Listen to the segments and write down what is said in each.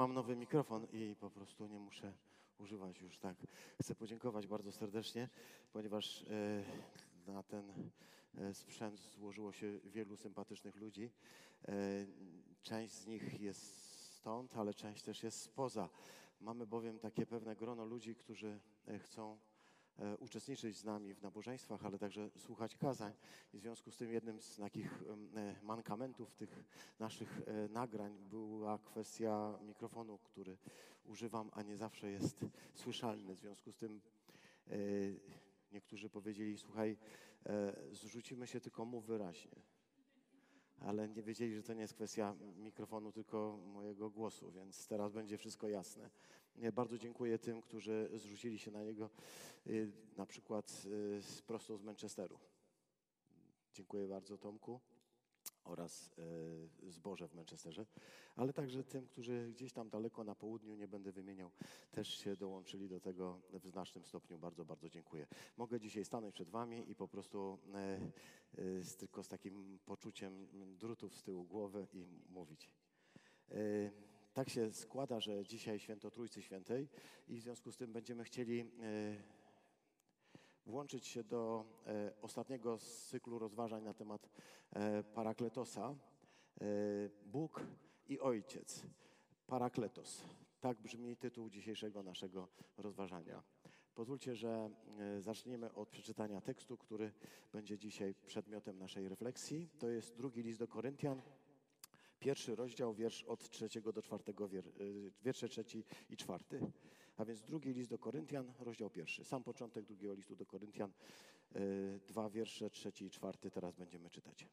Mam nowy mikrofon i po prostu nie muszę używać już tak. Chcę podziękować bardzo serdecznie, ponieważ e, na ten e, sprzęt złożyło się wielu sympatycznych ludzi. E, część z nich jest stąd, ale część też jest spoza. Mamy bowiem takie pewne grono ludzi, którzy chcą uczestniczyć z nami w nabożeństwach, ale także słuchać kazań. I w związku z tym jednym z takich e, mankamentów tych naszych nagrań była kwestia mikrofonu, który używam, a nie zawsze jest słyszalny. W związku z tym niektórzy powiedzieli, słuchaj, zrzucimy się, tylko mów wyraźnie ale nie wiedzieli, że to nie jest kwestia mikrofonu, tylko mojego głosu, więc teraz będzie wszystko jasne. Bardzo dziękuję tym, którzy zrzucili się na niego, y, na przykład y, prosto z Manchesteru. Dziękuję bardzo Tomku oraz e, zboże w Manchesterze, ale także tym, którzy gdzieś tam daleko na południu, nie będę wymieniał, też się dołączyli do tego w znacznym stopniu. Bardzo, bardzo dziękuję. Mogę dzisiaj stanąć przed Wami i po prostu e, e, z, tylko z takim poczuciem drutów z tyłu głowy i mówić. Tak się składa, że dzisiaj święto Trójcy Świętej i w związku z tym będziemy chcieli włączyć się do e, ostatniego z cyklu rozważań na temat e, Parakletosa. E, Bóg i Ojciec. Parakletos. Tak brzmi tytuł dzisiejszego naszego rozważania. Pozwólcie, że zaczniemy od przeczytania tekstu, który będzie dzisiaj przedmiotem naszej refleksji. To jest drugi list do Koryntian, pierwszy rozdział, wiersz od trzeciego do czwartego, wiersze trzeci i czwarty. A więc drugi list do Koryntian, rozdział pierwszy. Sam początek drugiego listu do Koryntian, yy, dwa wiersze, trzeci i czwarty, teraz będziemy czytać.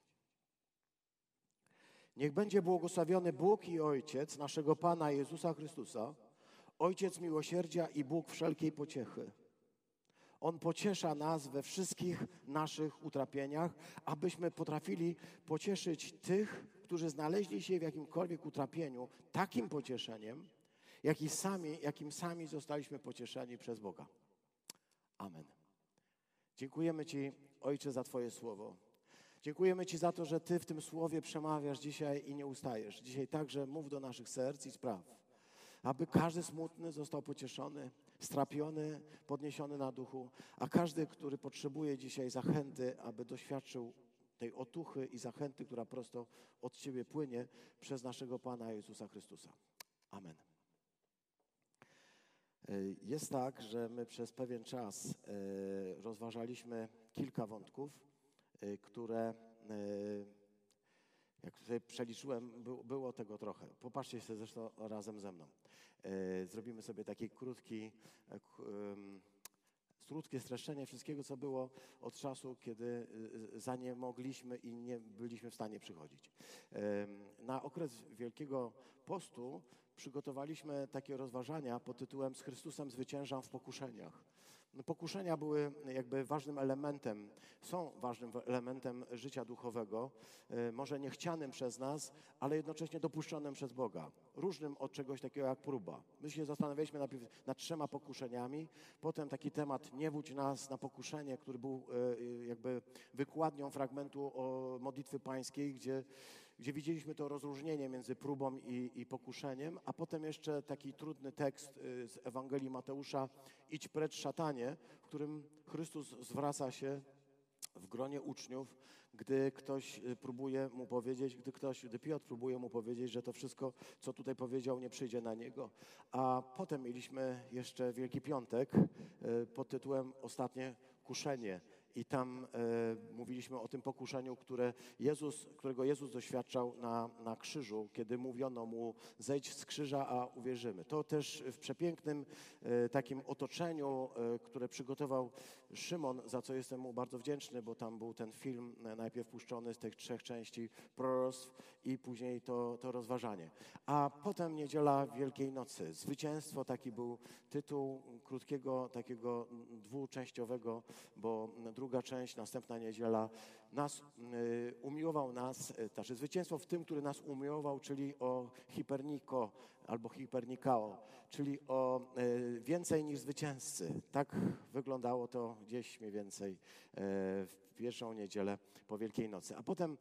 Niech będzie błogosławiony Bóg i Ojciec naszego Pana Jezusa Chrystusa, Ojciec miłosierdzia i Bóg wszelkiej pociechy. On pociesza nas we wszystkich naszych utrapieniach, abyśmy potrafili pocieszyć tych, którzy znaleźli się w jakimkolwiek utrapieniu, takim pocieszeniem, jaki sami, jakim sami zostaliśmy pocieszeni przez Boga. Amen. Dziękujemy Ci, Ojcze, za Twoje słowo. Dziękujemy Ci za to, że Ty w tym słowie przemawiasz dzisiaj i nie ustajesz. Dzisiaj także mów do naszych serc i spraw, aby każdy smutny został pocieszony, strapiony, podniesiony na duchu, a każdy, który potrzebuje dzisiaj zachęty, aby doświadczył tej otuchy i zachęty, która prosto od Ciebie płynie przez naszego Pana Jezusa Chrystusa. Amen. E, jest tak, że my przez pewien czas e, rozważaliśmy kilka wątków, e, które, jak sobie przeliczyłem, było tego trochę. Popatrzcie się zresztą razem ze mną. Zrobimy sobie taki krótki, krótkie streszczenie wszystkiego, co było od czasu, kiedy za nie mogliśmy i nie byliśmy w stanie przychodzić. Na okres Wielkiego Postu przygotowaliśmy takie rozważania pod tytułem Z Chrystusem zwyciężam w pokuszeniach. No, pokuszenia były jakby ważnym elementem, są ważnym elementem życia duchowego, e, może niechcianym przez nas, ale jednocześnie dopuszczonym przez Boga. Różnym od czegoś takiego jak próba. My się zastanawialiśmy najpierw nad trzema pokuszeniami, potem taki temat nie wódź nas na pokuszenie, który był e, jakby wykładnią fragmentu o modlitwy pańskiej, gdzie gdzie widzieliśmy to rozróżnienie między próbą i, i pokuszeniem, a potem jeszcze taki trudny tekst y, z Ewangelii Mateusza, idź precz szatanie, w którym Chrystus zwraca się w gronie uczniów, gdy ktoś y, próbuje mu powiedzieć, gdy ktoś, gdy Piotr próbuje mu powiedzieć, że to wszystko, co tutaj powiedział, nie przyjdzie na niego. A potem mieliśmy jeszcze Wielki Piątek y, pod tytułem Ostatnie kuszenie i tam e, mówiliśmy o tym pokuszeniu, które Jezus, którego Jezus doświadczał na, na krzyżu, kiedy mówiono mu zejdź z krzyża, a uwierzymy. To też w przepięknym e, takim otoczeniu, e, które przygotował Szymon, za co jestem mu bardzo wdzięczny, bo tam był ten film e, najpierw puszczony z tych trzech części proroctw i później to, to rozważanie. A potem niedziela Wielkiej Nocy. Zwycięstwo, taki był tytuł krótkiego, takiego dwuczęściowego, bo drugi druga część, następna niedziela, nas, y, umiłował nas, y, znaczy zwycięstwo w tym, który nas umiłował, czyli o hiperniko albo hipernikao, czyli o y, więcej niż zwycięzcy. Tak wyglądało to gdzieś mniej więcej w pierwszą niedzielę po Wielkiej Nocy. A potem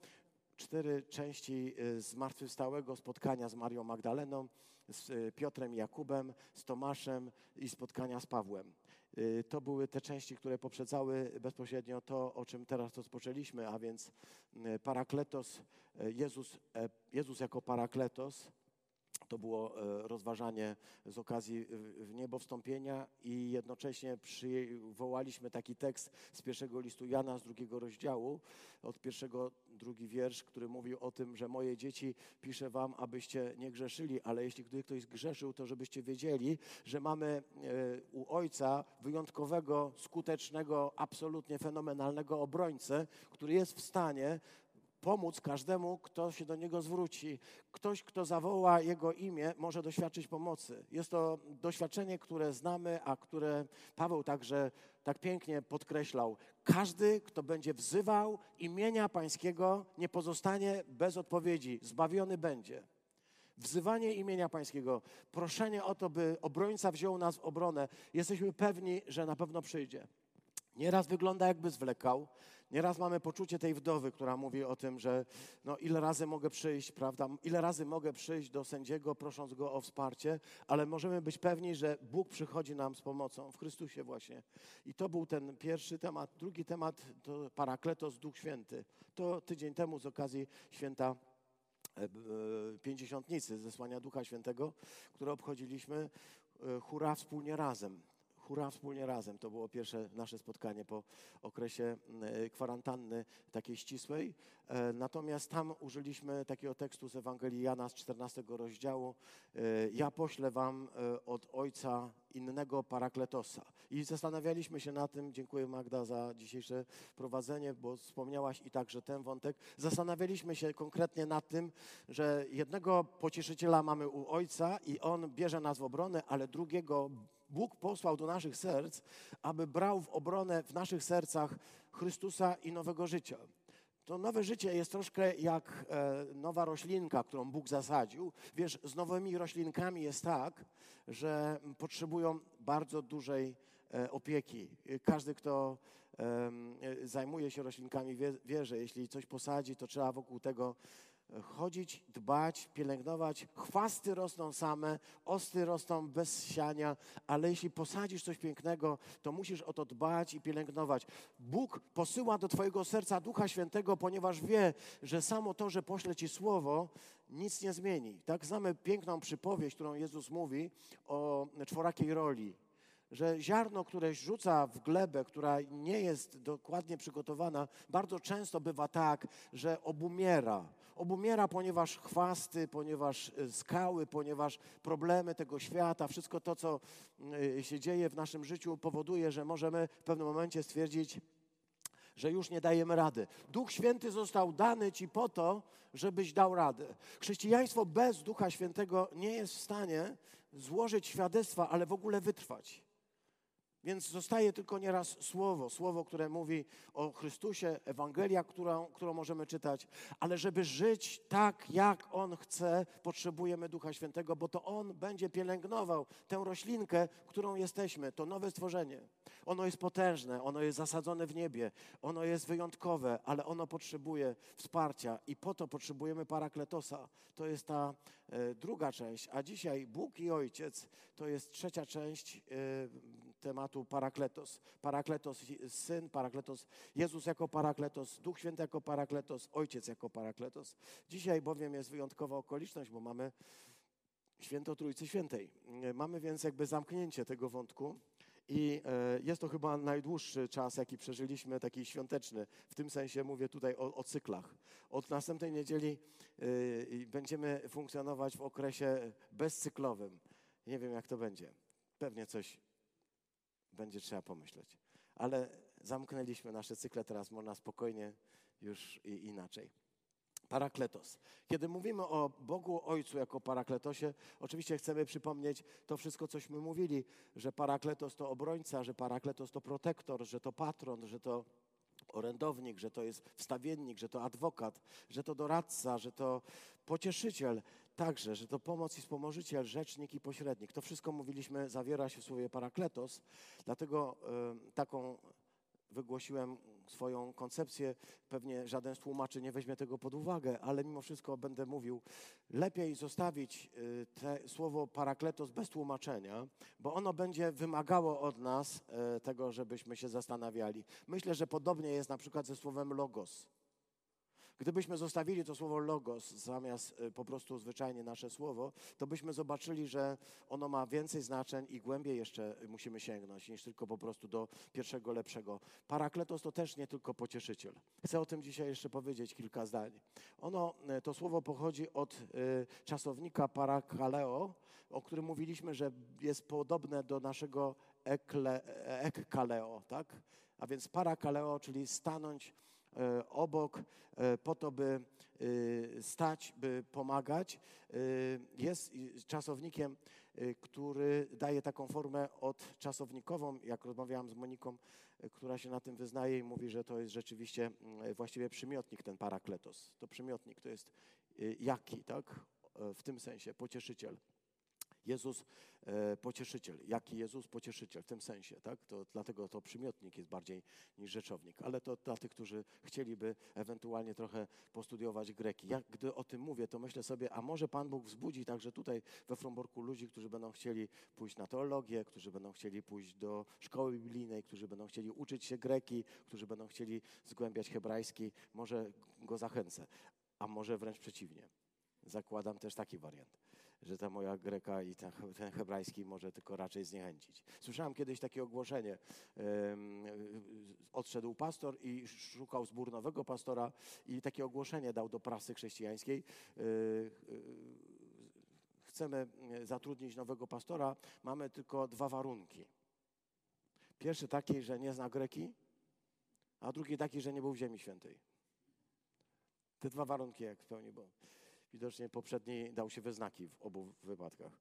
cztery części zmartwychwstałego spotkania z Marią Magdaleną, z e, Piotrem i Jakubem, z Tomaszem i spotkania z Pawłem. E, to były te części, które poprzedzały bezpośrednio to, o czym teraz rozpoczęliśmy, a więc e, parakletos, Jezus, Jezus jako parakletos, to było e, rozważanie z okazji w niebo wstąpienia i jednocześnie przywołaliśmy taki tekst z pierwszego listu Jana z drugiego rozdziału, od pierwszego, drugi wiersz, który mówił o tym, że moje dzieci piszę wam, abyście nie grzeszyli, ale jeśli ktoś zgrzeszył, to żebyście wiedzieli, że mamy e, u Ojca wyjątkowego, skutecznego, absolutnie fenomenalnego obrońcę, który jest w stanie pomóc każdemu, kto się do Niego zwróci. Ktoś, kto zawoła Jego imię, może doświadczyć pomocy. Jest to doświadczenie, które znamy, a które Paweł także tak pięknie podkreślał. Każdy, kto będzie wzywał imienia Pańskiego, nie pozostanie bez odpowiedzi, zbawiony będzie. Wzywanie imienia Pańskiego, proszenie o to, by obrońca wziął nas w obronę, jesteśmy pewni, że na pewno przyjdzie. Nieraz wygląda, jakby zwlekał, Nieraz mamy poczucie tej wdowy, która mówi o tym, że no, ile razy mogę przyjść, prawda? Ile razy mogę przyjść do sędziego, prosząc go o wsparcie, ale możemy być pewni, że Bóg przychodzi nam z pomocą w Chrystusie właśnie. I to był ten pierwszy temat. Drugi temat to Parakletos, Duch Święty. To tydzień temu z okazji święta e, e, Pięćdziesiątnicy, zesłania Ducha Świętego, które obchodziliśmy, e, hura wspólnie razem. Hura wspólnie razem. To było pierwsze nasze spotkanie po okresie e, kwarantanny takiej ścisłej. E, natomiast tam użyliśmy takiego tekstu z Ewangelii Jana z 14 rozdziału. E, ja poślę wam od Ojca innego parakletosa. I zastanawialiśmy się na tym, dziękuję Magda za dzisiejsze prowadzenie, bo wspomniałaś i także ten wątek. Zastanawialiśmy się konkretnie nad tym, że jednego pocieszyciela mamy u Ojca i On bierze nas w obronę, ale drugiego Bóg posłał do naszych serc, aby brał w obronę w naszych sercach Chrystusa i nowego życia. To nowe życie jest troszkę jak e, nowa roślinka, którą Bóg zasadził. Wiesz, z nowymi roślinkami jest tak, że potrzebują bardzo dużej e, opieki. Każdy, kto e, zajmuje się roślinkami, wie, wie, że jeśli coś posadzi, to trzeba wokół tego chodzić, dbać, pielęgnować. Chwasty rosną same, osty rosną bez siania, ale jeśli posadzisz coś pięknego, to musisz o to dbać i pielęgnować. Bóg posyła do Twojego serca Ducha Świętego, ponieważ wie, że samo to, że pośle Ci słowo, nic nie zmieni. Tak znamy piękną przypowieść, którą Jezus mówi o czworakiej roli że ziarno, które rzuca w glebę, która nie jest dokładnie przygotowana, bardzo często bywa tak, że obumiera. Obumiera, ponieważ chwasty, ponieważ e, skały, ponieważ problemy tego świata, wszystko to, co e, się dzieje w naszym życiu, powoduje, że możemy w pewnym momencie stwierdzić, że już nie dajemy rady. Duch Święty został dany Ci po to, żebyś dał radę. Chrześcijaństwo bez Ducha Świętego nie jest w stanie złożyć świadectwa, ale w ogóle wytrwać. Więc zostaje tylko nieraz słowo, słowo, które mówi o Chrystusie, Ewangelia, którą, którą możemy czytać, ale żeby żyć tak, jak On chce, potrzebujemy Ducha Świętego, bo to On będzie pielęgnował tę roślinkę, którą jesteśmy, to nowe stworzenie. Ono jest potężne, ono jest zasadzone w niebie, ono jest wyjątkowe, ale ono potrzebuje wsparcia i po to potrzebujemy parakletosa. To jest ta e, druga część, a dzisiaj Bóg i Ojciec to jest trzecia część. E, tematu parakletos. Parakletos Syn, parakletos Jezus jako parakletos, Duch Święty jako parakletos, Ojciec jako parakletos. Dzisiaj bowiem jest wyjątkowa okoliczność, bo mamy święto Trójcy Świętej. Mamy więc jakby zamknięcie tego wątku. I e, jest to chyba najdłuższy czas, jaki przeżyliśmy, taki świąteczny. W tym sensie mówię tutaj o, o cyklach. Od następnej niedzieli y, będziemy funkcjonować w okresie bezcyklowym. Nie wiem, jak to będzie. Pewnie coś będzie trzeba pomyśleć. Ale zamknęliśmy nasze cykle, teraz można spokojnie już inaczej. Parakletos. Kiedy mówimy o Bogu Ojcu jako parakletosie, oczywiście chcemy przypomnieć to wszystko, cośmy mówili, że parakletos to obrońca, że parakletos to protektor, że to patron, że to orędownik, że to jest wstawiennik, że to adwokat, że to doradca, że to pocieszyciel także, że to pomoc i wspomożyciel, rzecznik i pośrednik. To wszystko mówiliśmy, zawiera się w słowie parakletos, dlatego y, taką wygłosiłem swoją koncepcję. Pewnie żaden z tłumaczy nie weźmie tego pod uwagę, ale mimo wszystko będę mówił, lepiej zostawić y, te słowo parakletos bez tłumaczenia, bo ono będzie wymagało od nas y, tego, żebyśmy się zastanawiali. Myślę, że podobnie jest na przykład ze słowem logos. Gdybyśmy zostawili to słowo logos zamiast y, po prostu zwyczajnie nasze słowo, to byśmy zobaczyli, że ono ma więcej znaczeń i głębiej jeszcze musimy sięgnąć niż tylko po prostu do pierwszego lepszego. Parakletos to też nie tylko pocieszyciel. Chcę o tym dzisiaj jeszcze powiedzieć kilka zdań. Ono, y, to słowo pochodzi od y, czasownika parakaleo, o którym mówiliśmy, że jest podobne do naszego ekle, ekkaleo, tak? A więc parakaleo, czyli stanąć E, obok e, po to, by e, stać, by pomagać. Jest czasownikiem, który daje taką formę odczasownikową. Jak rozmawiałam z Moniką, która się na tym wyznaje i mówi, że to jest rzeczywiście mm, właściwie przymiotnik ten parakletos. To przymiotnik, to jest jaki, tak? W tym sensie, pocieszyciel. Jezus e, pocieszyciel. Jaki Jezus pocieszyciel w tym sensie, tak? To dlatego to przymiotnik jest bardziej niż rzeczownik. Ale to dla tych, którzy chcieliby ewentualnie trochę postudiować greki. Jak gdy o tym mówię, to myślę sobie, a może Pan Bóg wzbudzi także tutaj we Fromborku ludzi, którzy będą chcieli pójść na teologię, którzy będą chcieli pójść do szkoły biblijnej, którzy będą chcieli uczyć się greki, którzy będą chcieli zgłębiać hebrajski. Może go zachęcę, a może wręcz przeciwnie. Zakładam też taki wariant że ta moja greka i ten, hebrajski może tylko raczej zniechęcić. Słyszałem kiedyś takie ogłoszenie. Odszedł pastor i szukał zbór nowego pastora i takie ogłoszenie dał do prasy chrześcijańskiej. E, e, chcemy zatrudnić nowego pastora, mamy tylko dwa warunki. Pierwszy taki, że nie zna greki, a drugi taki, że nie był w Ziemi Świętej. Te dwa warunki jak spełni, bo Widocznie poprzedni dał się we znaki w obu wypadkach.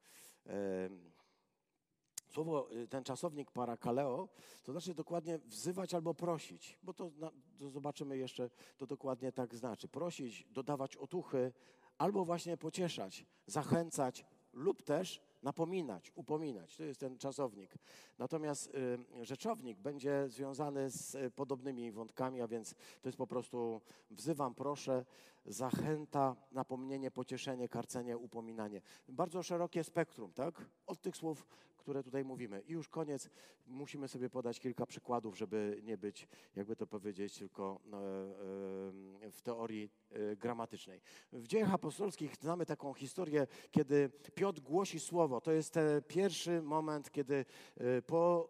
Słowo, y, ten czasownik parakaleo, to znaczy dokładnie wzywać albo prosić, bo to, to, zobaczymy jeszcze, to dokładnie tak znaczy. Prosić, dodawać otuchy, albo właśnie pocieszać, zachęcać lub też napominać, upominać. To jest ten czasownik. Natomiast y, rzeczownik będzie związany z y, podobnymi wątkami, a więc to jest po prostu wzywam, proszę, zachęta, napomnienie, pocieszenie, karcenie, upominanie. Bardzo szerokie spektrum, tak? Od tych słów które tutaj mówimy. I już koniec. Musimy sobie podać kilka przykładów, żeby nie być, jakby to powiedzieć, tylko no, e, w teorii e, gramatycznej. W dziejach apostolskich znamy taką historię, kiedy Piotr głosi słowo. To jest ten pierwszy moment, kiedy e, po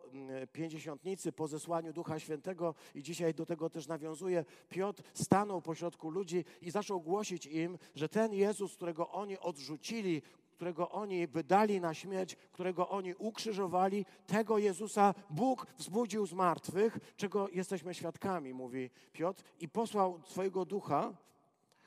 pięćdziesiątnicy, po zesłaniu Ducha Świętego i dzisiaj do tego też nawiązuje, Piotr stanął pośrodku ludzi i zaczął głosić im, że ten Jezus, którego oni odrzucili, którego oni wydali na śmierć, którego oni ukrzyżowali, tego Jezusa Bóg wzbudził z martwych, czego jesteśmy świadkami, mówi Piotr, i posłał swojego ducha,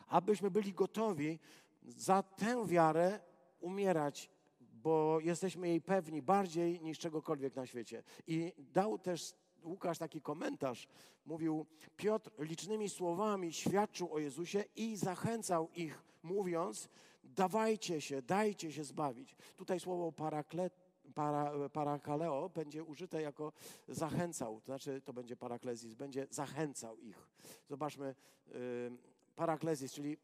abyśmy byli gotowi za tę wiarę umierać, bo jesteśmy jej pewni bardziej niż czegokolwiek na świecie. I dał też Łukasz taki komentarz. Mówił, Piotr licznymi słowami świadczył o Jezusie i zachęcał ich, mówiąc, dawajcie się, dajcie się zbawić. Tutaj słowo paraklet, para, parakaleo będzie użyte jako zachęcał, to znaczy to będzie paraklezis, będzie zachęcał ich. Zobaczmy, yy, paraklezis, czyli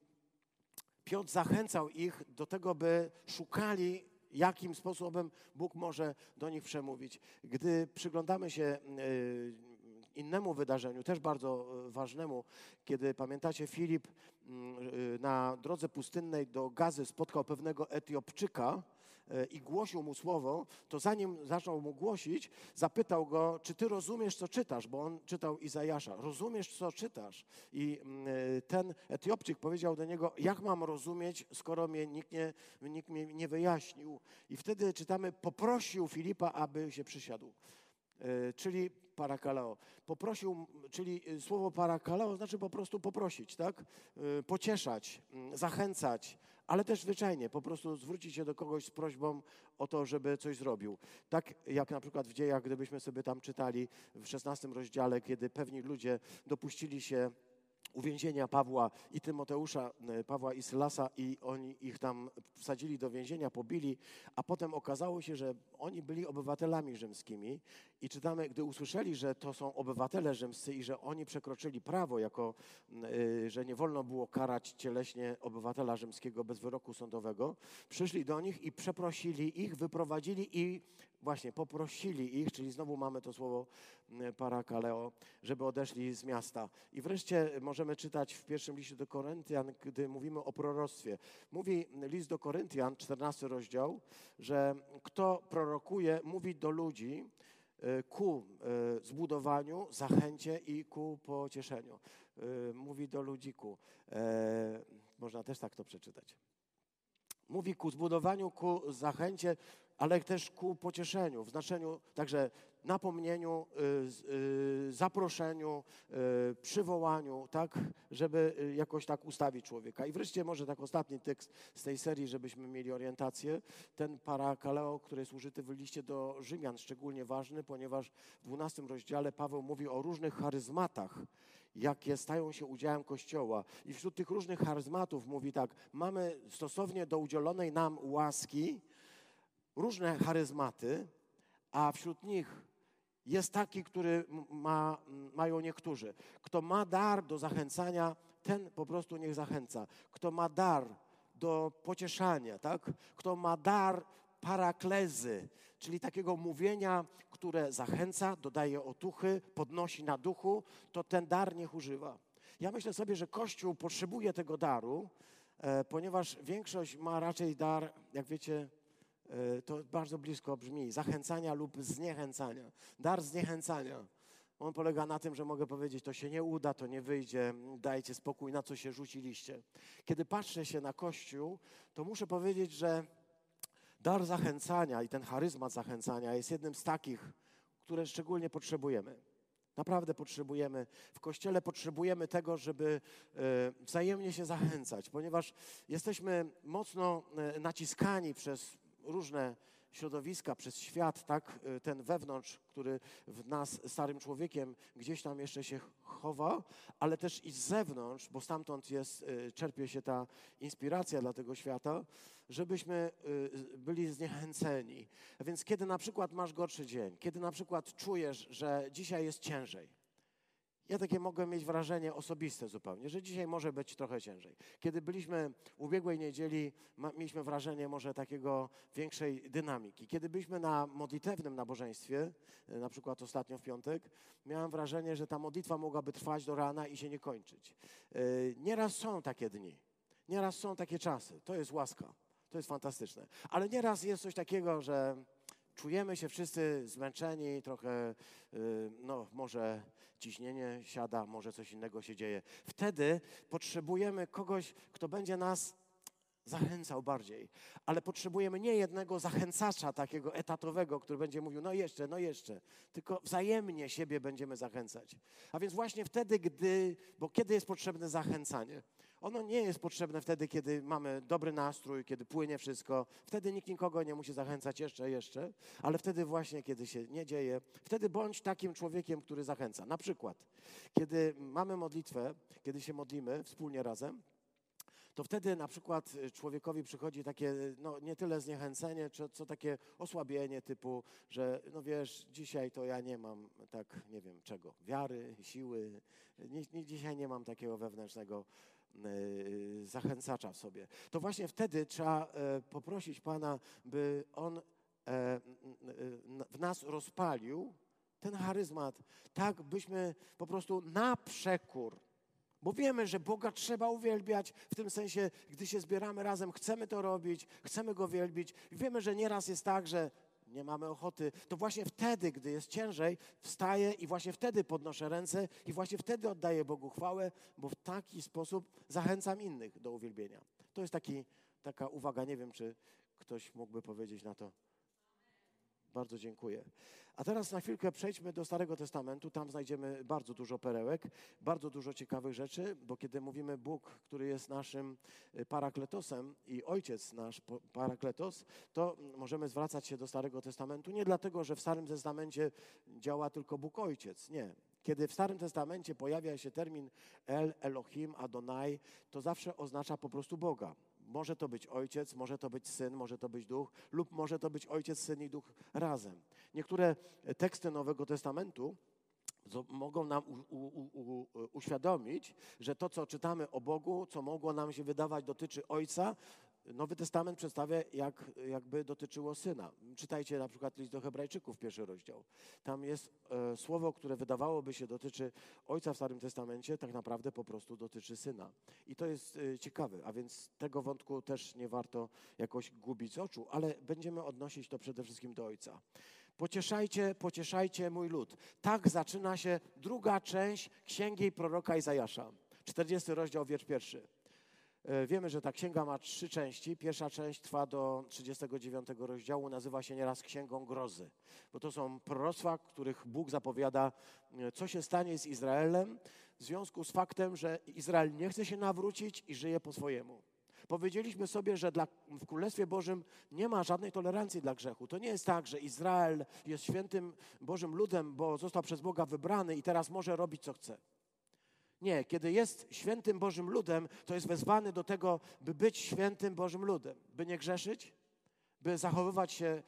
Piotr zachęcał ich do tego, by szukali jakim sposobem Bóg może do nich przemówić. Gdy przyglądamy się yy, innemu wydarzeniu, też bardzo e, ważnemu, kiedy pamiętacie, Filip mm, e, na drodze pustynnej do Gazy spotkał pewnego Etiopczyka e, i głosił mu słowo, to zanim zaczął mu głosić, zapytał go, czy ty rozumiesz, co czytasz, bo on czytał Izajasza. Rozumiesz, co czytasz? I mm, ten Etiopczyk powiedział do niego, jak mam rozumieć, skoro mnie nikt, nie, nikt nie wyjaśnił. I wtedy czytamy, poprosił Filipa, aby się przysiadł. Czyli parakaleo. Poprosił, czyli y, słowo parakaleo znaczy po prostu poprosić, tak? Y, pocieszać, mm, zachęcać, ale też zwyczajnie po prostu zwrócić się do kogoś z prośbą o to, żeby coś zrobił. Tak jak na przykład w dziejach, gdybyśmy sobie tam czytali w 16 rozdziale, kiedy pewni ludzie dopuścili się uwięzienia Pawła i Tymoteusza, e, Pawła i Sylasa i oni ich tam wsadzili do więzienia, pobili, a potem okazało się, że oni byli obywatelami rzymskimi. I czytamy, gdy usłyszeli, że to są obywatele rzymscy i że oni przekroczyli prawo, jako, e, że nie wolno było karać cieleśnie obywatela rzymskiego bez wyroku sądowego, przyszli do nich i przeprosili ich, wyprowadzili i właśnie poprosili ich, czyli znowu mamy to słowo parakaleo, żeby odeszli z miasta. I wreszcie możemy czytać w pierwszym liście do Koryntian, gdy mówimy o proroctwie. Mówi list do Koryntian, 14 rozdział, że kto prorokuje, mówi do ludzi e, ku e, zbudowaniu, zachęcie i ku pocieszeniu. E, mówi do ludzi ku. Można też tak to przeczytać. Mówi ku zbudowaniu, ku zachęcie, ale też ku pocieszeniu, w znaczeniu także napomnieniu, y, y, zaproszeniu, y, przywołaniu, tak, żeby jakoś tak ustawić człowieka. I wreszcie może tak ostatni tekst z tej serii, żebyśmy mieli orientację. Ten parakaleo, który jest użyty w liście do Rzymian, szczególnie ważny, ponieważ w 12 rozdziale Paweł mówi o różnych charyzmatach, jakie stają się udziałem Kościoła. I wśród tych różnych charyzmatów mówi tak, mamy stosownie do udzielonej nam łaski różne charyzmaty, a wśród nich jest taki, który ma, mają niektórzy. Kto ma dar do zachęcania, ten po prostu niech zachęca. Kto ma dar do pocieszania, tak? Kto ma dar paraklezy, czyli takiego mówienia, które zachęca, dodaje otuchy, podnosi na duchu, to ten dar niech używa. Ja myślę sobie, że Kościół potrzebuje tego daru, e, ponieważ większość ma raczej dar, jak wiecie, to bardzo blisko brzmi, zachęcania lub zniechęcania. Dar zniechęcania. On polega na tym, że mogę powiedzieć, to się nie uda, to nie wyjdzie, dajcie spokój, na co się rzuciliście. Kiedy patrzę się na Kościół, to muszę powiedzieć, że dar zachęcania i ten charyzmat zachęcania jest jednym z takich, które szczególnie potrzebujemy. Naprawdę potrzebujemy. W kościele potrzebujemy tego, żeby e, wzajemnie się zachęcać, ponieważ jesteśmy mocno e, naciskani przez różne środowiska, przez świat, tak, y, ten wewnątrz, który w nas, starym człowiekiem, gdzieś tam jeszcze się chowa, ale też i z zewnątrz, bo stamtąd jest, y, czerpie się ta inspiracja dla tego świata, żebyśmy y, byli zniechęceni. A więc kiedy na przykład masz gorszy dzień, kiedy na przykład czujesz, że dzisiaj jest ciężej, ja takie mogę mieć wrażenie osobiste zupełnie, że dzisiaj może być trochę ciężej. Kiedy byliśmy w ubiegłej niedzieli, ma, mieliśmy wrażenie może takiego większej dynamiki. Kiedy byliśmy na modlitewnym nabożeństwie, e, na przykład ostatnio w piątek, miałem wrażenie, że ta modlitwa mogłaby trwać do rana i się nie kończyć. E, nieraz są takie dni, nieraz są takie czasy. To jest łaska, to jest fantastyczne. Ale nieraz jest coś takiego, że czujemy się wszyscy zmęczeni, trochę, y, no może ciśnienie siada, może coś innego się dzieje. Wtedy potrzebujemy kogoś, kto będzie nas zachęcał bardziej. Ale potrzebujemy nie jednego zachęcacza takiego etatowego, który będzie mówił, no jeszcze, no jeszcze, tylko wzajemnie siebie będziemy zachęcać. A więc właśnie wtedy, gdy, bo kiedy jest potrzebne zachęcanie? Ono nie jest potrzebne wtedy, kiedy mamy dobry nastrój, kiedy płynie wszystko. Wtedy nikt nikogo nie musi zachęcać jeszcze, jeszcze, ale wtedy właśnie, kiedy się nie dzieje, wtedy bądź takim człowiekiem, który zachęca. Na przykład, kiedy mamy modlitwę, kiedy się modlimy wspólnie razem, to wtedy na przykład człowiekowi przychodzi takie, no nie tyle zniechęcenie, co, co takie osłabienie typu, że no wiesz, dzisiaj to ja nie mam tak, nie wiem czego, wiary, siły, nie, nie, dzisiaj nie mam takiego wewnętrznego zachęcacza w sobie. To właśnie wtedy trzeba e, poprosić Pana, by On e, w nas rozpalił ten charyzmat, tak byśmy po prostu na przekór bo wiemy, że Boga trzeba uwielbiać, w tym sensie, gdy się zbieramy razem, chcemy to robić, chcemy Go wielbić. wiemy, że nieraz jest tak, że nie mamy ochoty, to właśnie wtedy, gdy jest ciężej, wstaję i właśnie wtedy podnoszę ręce i właśnie wtedy oddaję Bogu chwałę, bo w taki sposób zachęcam innych do uwielbienia. To jest taki, taka uwaga, nie wiem, czy ktoś mógłby powiedzieć na to. Bardzo dziękuję. A teraz na chwilkę przejdźmy do Starego Testamentu. Tam znajdziemy bardzo dużo perełek, bardzo dużo ciekawych rzeczy, bo kiedy mówimy Bóg, który jest naszym y, parakletosem i Ojciec nasz parakletos, to możemy zwracać się do Starego Testamentu nie dlatego, że w Starym Testamencie działa tylko Bóg Ojciec. Nie. Kiedy w Starym Testamencie pojawia się termin El, Elohim, Adonai, to zawsze oznacza po prostu Boga. Może to być ojciec, może to być syn, może to być duch, lub może to być ojciec, syn i duch razem. Niektóre teksty Nowego Testamentu mogą nam u, u, u, uświadomić, że to, co czytamy o Bogu, co mogło nam się wydawać, dotyczy Ojca, Nowy Testament przedstawia, jak, jakby dotyczyło syna. Czytajcie na przykład list do Hebrajczyków, pierwszy rozdział. Tam jest e, słowo, które wydawałoby się dotyczy ojca w Starym Testamencie, tak naprawdę po prostu dotyczy syna. I to jest e, ciekawe, a więc tego wątku też nie warto jakoś gubić z oczu, ale będziemy odnosić to przede wszystkim do ojca. Pocieszajcie, pocieszajcie mój lud. Tak zaczyna się druga część księgi proroka Izajasza. 40 rozdział, wiersz pierwszy. E, wiemy, że ta księga ma trzy części. Pierwsza część trwa do 39 rozdziału, nazywa się nieraz Księgą Grozy, bo to są proroctwa, których Bóg zapowiada, e, co się stanie z Izraelem w związku z faktem, że Izrael nie chce się nawrócić i żyje po swojemu. Powiedzieliśmy sobie, że dla, w Królestwie Bożym nie ma żadnej tolerancji dla grzechu. To nie jest tak, że Izrael jest świętym Bożym ludem, bo został przez Boga wybrany i teraz może robić co chce. Nie, kiedy jest świętym Bożym ludem, to jest wezwany do tego, by być świętym Bożym ludem, by nie grzeszyć, by zachowywać się y,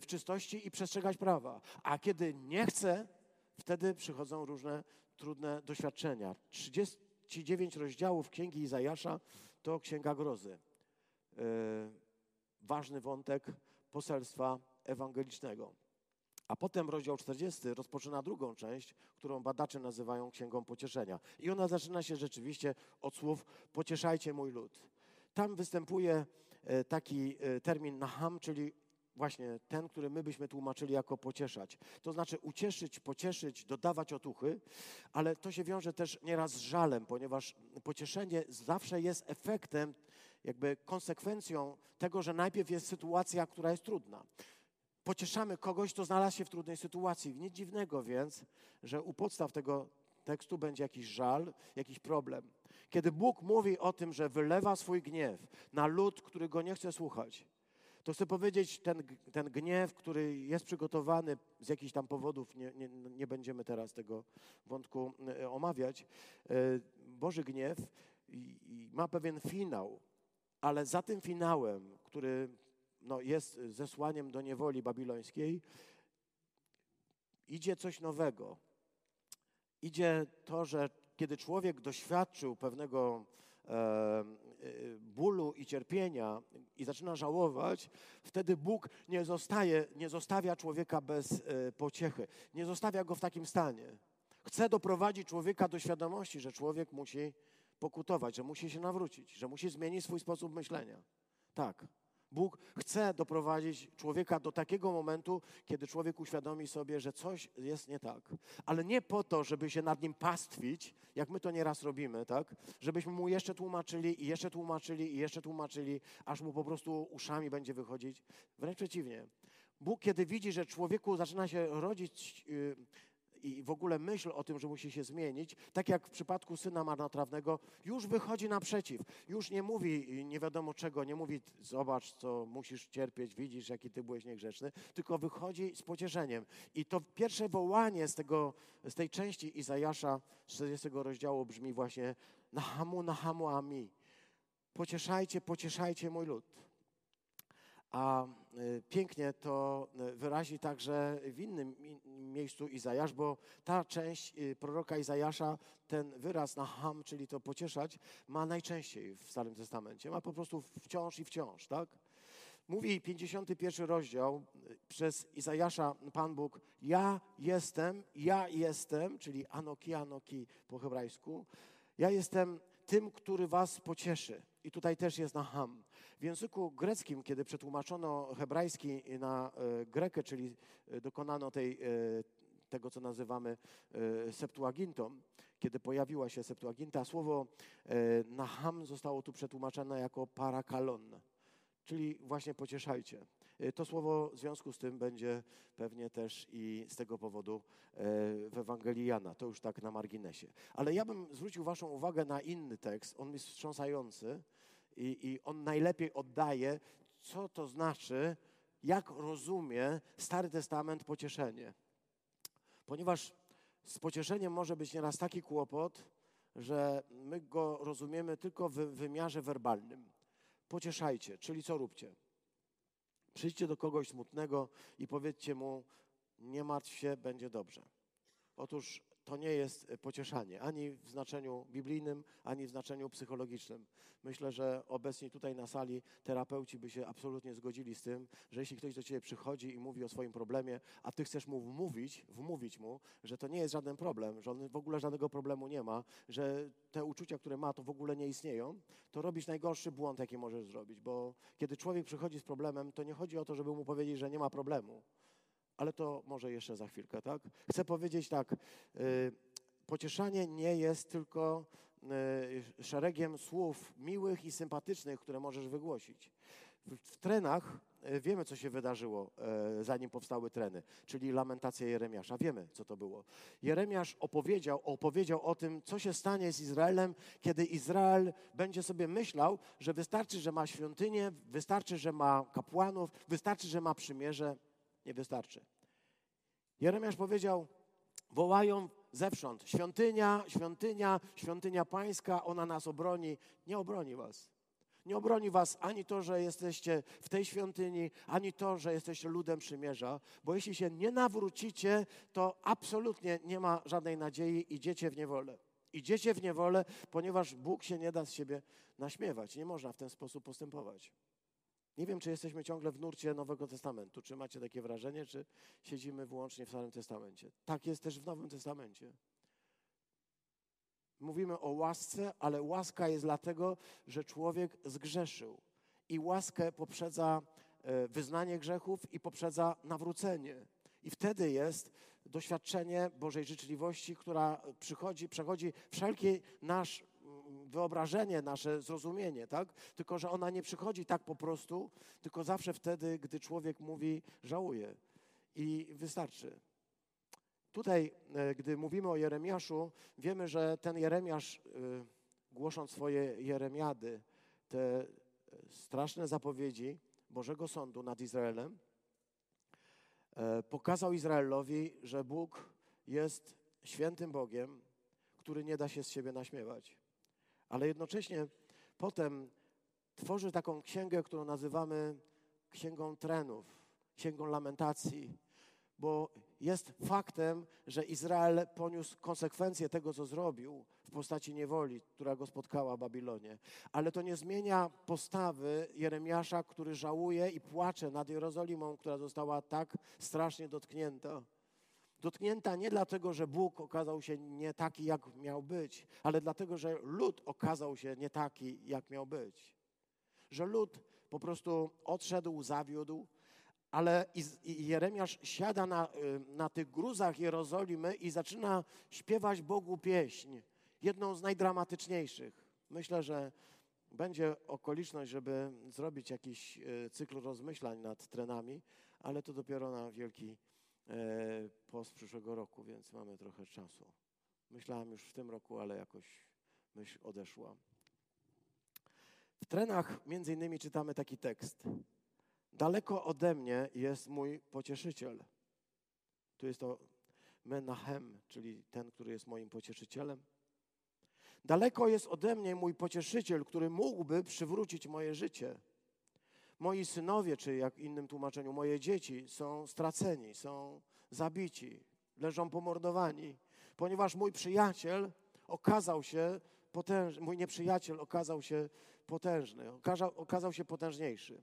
w czystości i przestrzegać prawa. A kiedy nie chce, wtedy przychodzą różne trudne doświadczenia. 39 rozdziałów Księgi Izajasza to Księga Grozy. Y, ważny wątek poselstwa ewangelicznego. A potem rozdział 40 rozpoczyna drugą część, którą badacze nazywają Księgą Pocieszenia. I ona zaczyna się rzeczywiście od słów pocieszajcie mój lud. Tam występuje e, taki e, termin naham, czyli właśnie ten, który my byśmy tłumaczyli jako pocieszać. To znaczy ucieszyć, pocieszyć, dodawać otuchy, ale to się wiąże też nieraz z żalem, ponieważ pocieszenie zawsze jest efektem, jakby konsekwencją tego, że najpierw jest sytuacja, która jest trudna pocieszamy kogoś, kto znalazł się w trudnej sytuacji. Nic dziwnego więc, że u podstaw tego tekstu będzie jakiś żal, jakiś problem. Kiedy Bóg mówi o tym, że wylewa swój gniew na lud, który go nie chce słuchać, to chcę powiedzieć, ten, ten gniew, który jest przygotowany z jakichś tam powodów, nie, nie, nie będziemy teraz tego wątku e, omawiać, e, Boży gniew ma pewien finał, ale za tym finałem, który no, jest zesłaniem do niewoli babilońskiej, idzie coś nowego. Idzie to, że kiedy człowiek doświadczył pewnego e, e, bólu i cierpienia i zaczyna żałować, wtedy Bóg nie, zostaje, nie zostawia człowieka bez e, pociechy, nie zostawia go w takim stanie. Chce doprowadzić człowieka do świadomości, że człowiek musi pokutować, że musi się nawrócić, że musi zmienić swój sposób myślenia. Tak. Bóg chce doprowadzić człowieka do takiego momentu, kiedy człowiek uświadomi sobie, że coś jest nie tak. Ale nie po to, żeby się nad nim pastwić, jak my to nieraz robimy, tak? Żebyśmy mu jeszcze tłumaczyli i jeszcze tłumaczyli i jeszcze tłumaczyli, aż mu po prostu uszami będzie wychodzić. Wręcz przeciwnie. Bóg, kiedy widzi, że człowieku zaczyna się rodzić yy, i w ogóle myśl o tym, że musi się zmienić, tak jak w przypadku syna marnotrawnego, już wychodzi naprzeciw. Już nie mówi nie wiadomo czego, nie mówi zobacz, co musisz cierpieć, widzisz, jaki ty byłeś niegrzeczny, tylko wychodzi z pocieszeniem. I to pierwsze wołanie z, tego, z tej części Izajasza 40 rozdziału brzmi właśnie Nahamu, Nahamu, Ami. Pocieszajcie, pocieszajcie mój lud. A y, pięknie to y, wyrazi także w innym miejscu Izajasz, bo ta część y, proroka Izajasza, ten wyraz na ham, czyli to pocieszać, ma najczęściej w Starym Testamencie. Ma po prostu wciąż i wciąż, tak? Mówi 51 rozdział przez Izajasza Pan Bóg, ja jestem, ja jestem, czyli anoki, anoki po hebrajsku, ja jestem tym, który was pocieszy. I tutaj też jest na ham. W języku greckim, kiedy przetłumaczono hebrajski na e, grekę, czyli e, dokonano tej, e, tego, co nazywamy Septuagintą, kiedy pojawiła się Septuaginta, słowo naham zostało tu przetłumaczone jako parakalon, czyli właśnie pocieszajcie. To słowo w związku z tym będzie pewnie też i z tego powodu w Ewangelii Jana. To już tak na marginesie. Ale ja bym zwrócił Waszą uwagę na inny tekst. On jest wstrząsający i, i on najlepiej oddaje, co to znaczy, jak rozumie Stary Testament pocieszenie. Ponieważ z pocieszeniem może być nieraz taki kłopot, że my go rozumiemy tylko w wymiarze werbalnym. Pocieszajcie, czyli co róbcie? Przyjdźcie do kogoś smutnego i powiedzcie mu: Nie martw się, będzie dobrze. Otóż to nie jest pocieszanie ani w znaczeniu biblijnym, ani w znaczeniu psychologicznym. Myślę, że obecni tutaj na sali terapeuci by się absolutnie zgodzili z tym, że jeśli ktoś do ciebie przychodzi i mówi o swoim problemie, a ty chcesz mu wmówić, wmówić mu, że to nie jest żaden problem, że on w ogóle żadnego problemu nie ma, że te uczucia, które ma, to w ogóle nie istnieją, to robisz najgorszy błąd, jaki możesz zrobić, bo kiedy człowiek przychodzi z problemem, to nie chodzi o to, żeby mu powiedzieć, że nie ma problemu ale to może jeszcze za chwilkę, tak? Chcę powiedzieć tak, y, pocieszanie nie jest tylko y, szeregiem słów miłych i sympatycznych, które możesz wygłosić. W, trenach y, wiemy, co się wydarzyło, zanim powstały treny, czyli lamentacja Jeremiasza. Wiemy, co to było. Jeremiasz opowiedział, opowiedział o tym, co się stanie z Izraelem, kiedy Izrael będzie sobie myślał, że wystarczy, że ma świątynię, wystarczy, że ma kapłanów, wystarczy, że ma przymierze nie wystarczy. Jeremiasz powiedział, wołają zewsząd, świątynia, świątynia, świątynia pańska, ona nas obroni. Nie obroni was. Nie obroni was ani to, że jesteście w tej świątyni, ani to, że jesteście ludem przymierza, bo jeśli się nie nawrócicie, to absolutnie nie ma żadnej nadziei, idziecie w niewolę. Idziecie w niewolę, ponieważ Bóg się nie da z siebie naśmiewać. Nie można w ten sposób postępować. Nie wiem, czy jesteśmy ciągle w nurcie Nowego Testamentu. Czy macie takie wrażenie, czy siedzimy wyłącznie w Starym Testamencie? Tak jest też w Nowym Testamencie. Mówimy o łasce, ale łaska jest dlatego, że człowiek zgrzeszył. I łaskę poprzedza e, wyznanie grzechów i poprzedza nawrócenie. I wtedy jest doświadczenie Bożej życzliwości, która przychodzi, przechodzi wszelki nasz wyobrażenie, nasze zrozumienie, tak? Tylko, że ona nie przychodzi tak po prostu, tylko zawsze wtedy, gdy człowiek mówi żałuje i wystarczy. Tutaj, e, gdy mówimy o Jeremiaszu, wiemy, że ten Jeremiasz, e, głosząc swoje Jeremiady, te e, straszne zapowiedzi Bożego Sądu nad Izraelem, pokazał Izraelowi, że Bóg jest świętym Bogiem, który nie da się z siebie naśmiewać ale jednocześnie potem tworzy taką księgę, którą nazywamy księgą trenów, księgą lamentacji, bo jest faktem, że Izrael poniósł konsekwencje tego, co zrobił w postaci niewoli, która go spotkała w Babilonie. Ale to nie zmienia postawy Jeremiasza, który żałuje i płacze nad Jerozolimą, która została tak strasznie dotknięta. Dotknięta nie dlatego, że Bóg okazał się nie taki, jak miał być, ale dlatego, że lud okazał się nie taki, jak miał być. Że lud po prostu odszedł, zawiódł, ale Jeremiasz siada na, y, na tych gruzach Jerozolimy i zaczyna śpiewać Bogu pieśń, jedną z najdramatyczniejszych. Myślę, że będzie okoliczność, żeby zrobić jakiś y, cykl rozmyślań nad trenami, ale to dopiero na wielki post przyszłego roku, więc mamy trochę czasu. Myślałem już w tym roku, ale jakoś myśl odeszła. W trenach między innymi czytamy taki tekst. Daleko ode mnie jest mój pocieszyciel. Tu jest to Menachem, czyli ten, który jest moim pocieszycielem. Daleko jest ode mnie mój pocieszyciel, który mógłby przywrócić moje życie moi synowie, czy jak innym tłumaczeniu, moje dzieci są straceni, są zabici, leżą pomordowani, ponieważ mój przyjaciel okazał się potężny, mój nieprzyjaciel okazał się potężny, okazał, okazał się potężniejszy.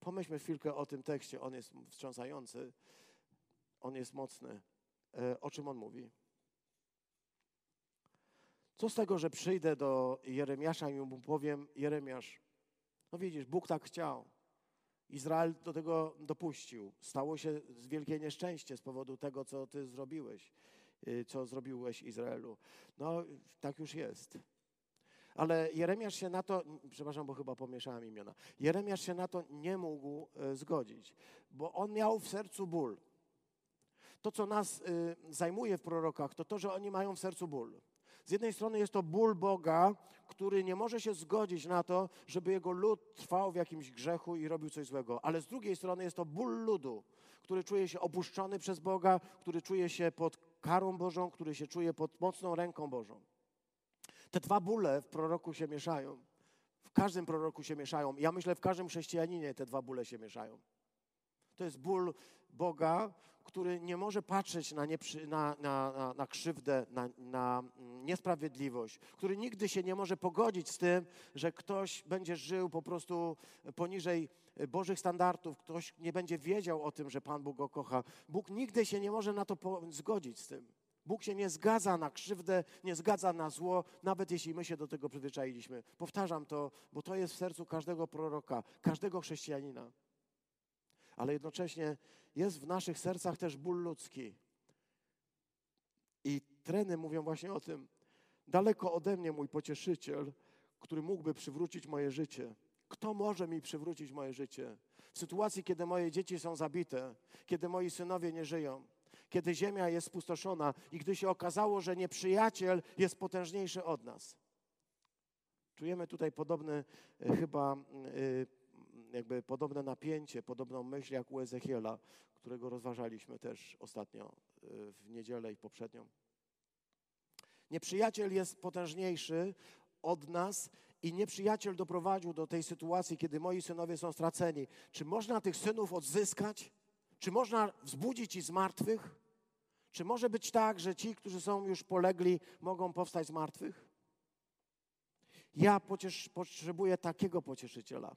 Pomyślmy chwilkę o tym tekście, on jest wstrząsający, on jest mocny. E, o czym on mówi? Co z tego, że przyjdę do Jeremiasza i mu powiem, Jeremiasz, no widzisz, Bóg tak chciał. Izrael do tego dopuścił. Stało się wielkie nieszczęście z powodu tego, co ty zrobiłeś, y, co zrobiłeś Izraelu. No, tak już jest. Ale Jeremiasz się na to, przepraszam, bo chyba pomieszałem imiona. Jeremiasz się na to nie mógł y, zgodzić, bo on miał w sercu ból. To, co nas y, zajmuje w prorokach, to to, że oni mają w sercu ból. Z jednej strony jest to ból Boga, który nie może się zgodzić na to, żeby jego lud trwał w jakimś grzechu i robił coś złego. Ale z drugiej strony jest to ból ludu, który czuje się opuszczony przez Boga, który czuje się pod karą Bożą, który się czuje pod mocną ręką Bożą. Te dwa bóle w proroku się mieszają. W każdym proroku się mieszają. Ja myślę, w każdym chrześcijaninie te dwa bóle się mieszają. To jest ból Boga, który nie może patrzeć na, nieprzy, na, na, na, krzywdę, na niesprawiedliwość, który nigdy się nie może pogodzić z tym, że ktoś będzie żył po prostu poniżej Bożych standardów, ktoś nie będzie wiedział o tym, że Pan Bóg go kocha. Bóg nigdy się nie może na to zgodzić z tym. Bóg się nie zgadza na krzywdę, nie zgadza na zło, nawet jeśli my się do tego przyzwyczailiśmy. Powtarzam to, bo to jest w sercu każdego proroka, każdego chrześcijanina. Ale jednocześnie jest w naszych sercach też ból ludzki. I treny mówią właśnie o tym. Daleko ode mnie mój pocieszyciel, który mógłby przywrócić moje życie. Kto może mi przywrócić moje życie? W sytuacji, kiedy moje dzieci są zabite, kiedy moi synowie nie żyją, kiedy ziemia jest spustoszona i gdy się okazało, że nieprzyjaciel jest potężniejszy od nas. Czujemy tutaj podobny e, chyba e, jakby podobne napięcie, podobną myśl jak u Ezechiela, którego rozważaliśmy też ostatnio e, w niedzielę i poprzednią. Nieprzyjaciel jest potężniejszy od nas i nieprzyjaciel doprowadził do tej sytuacji, kiedy moi synowie są straceni. Czy można tych synów odzyskać? Czy można wzbudzić ich z martwych? Czy może być tak, że ci, którzy są już polegli, mogą powstać z martwych? Ja potrzebuję takiego pocieszyciela.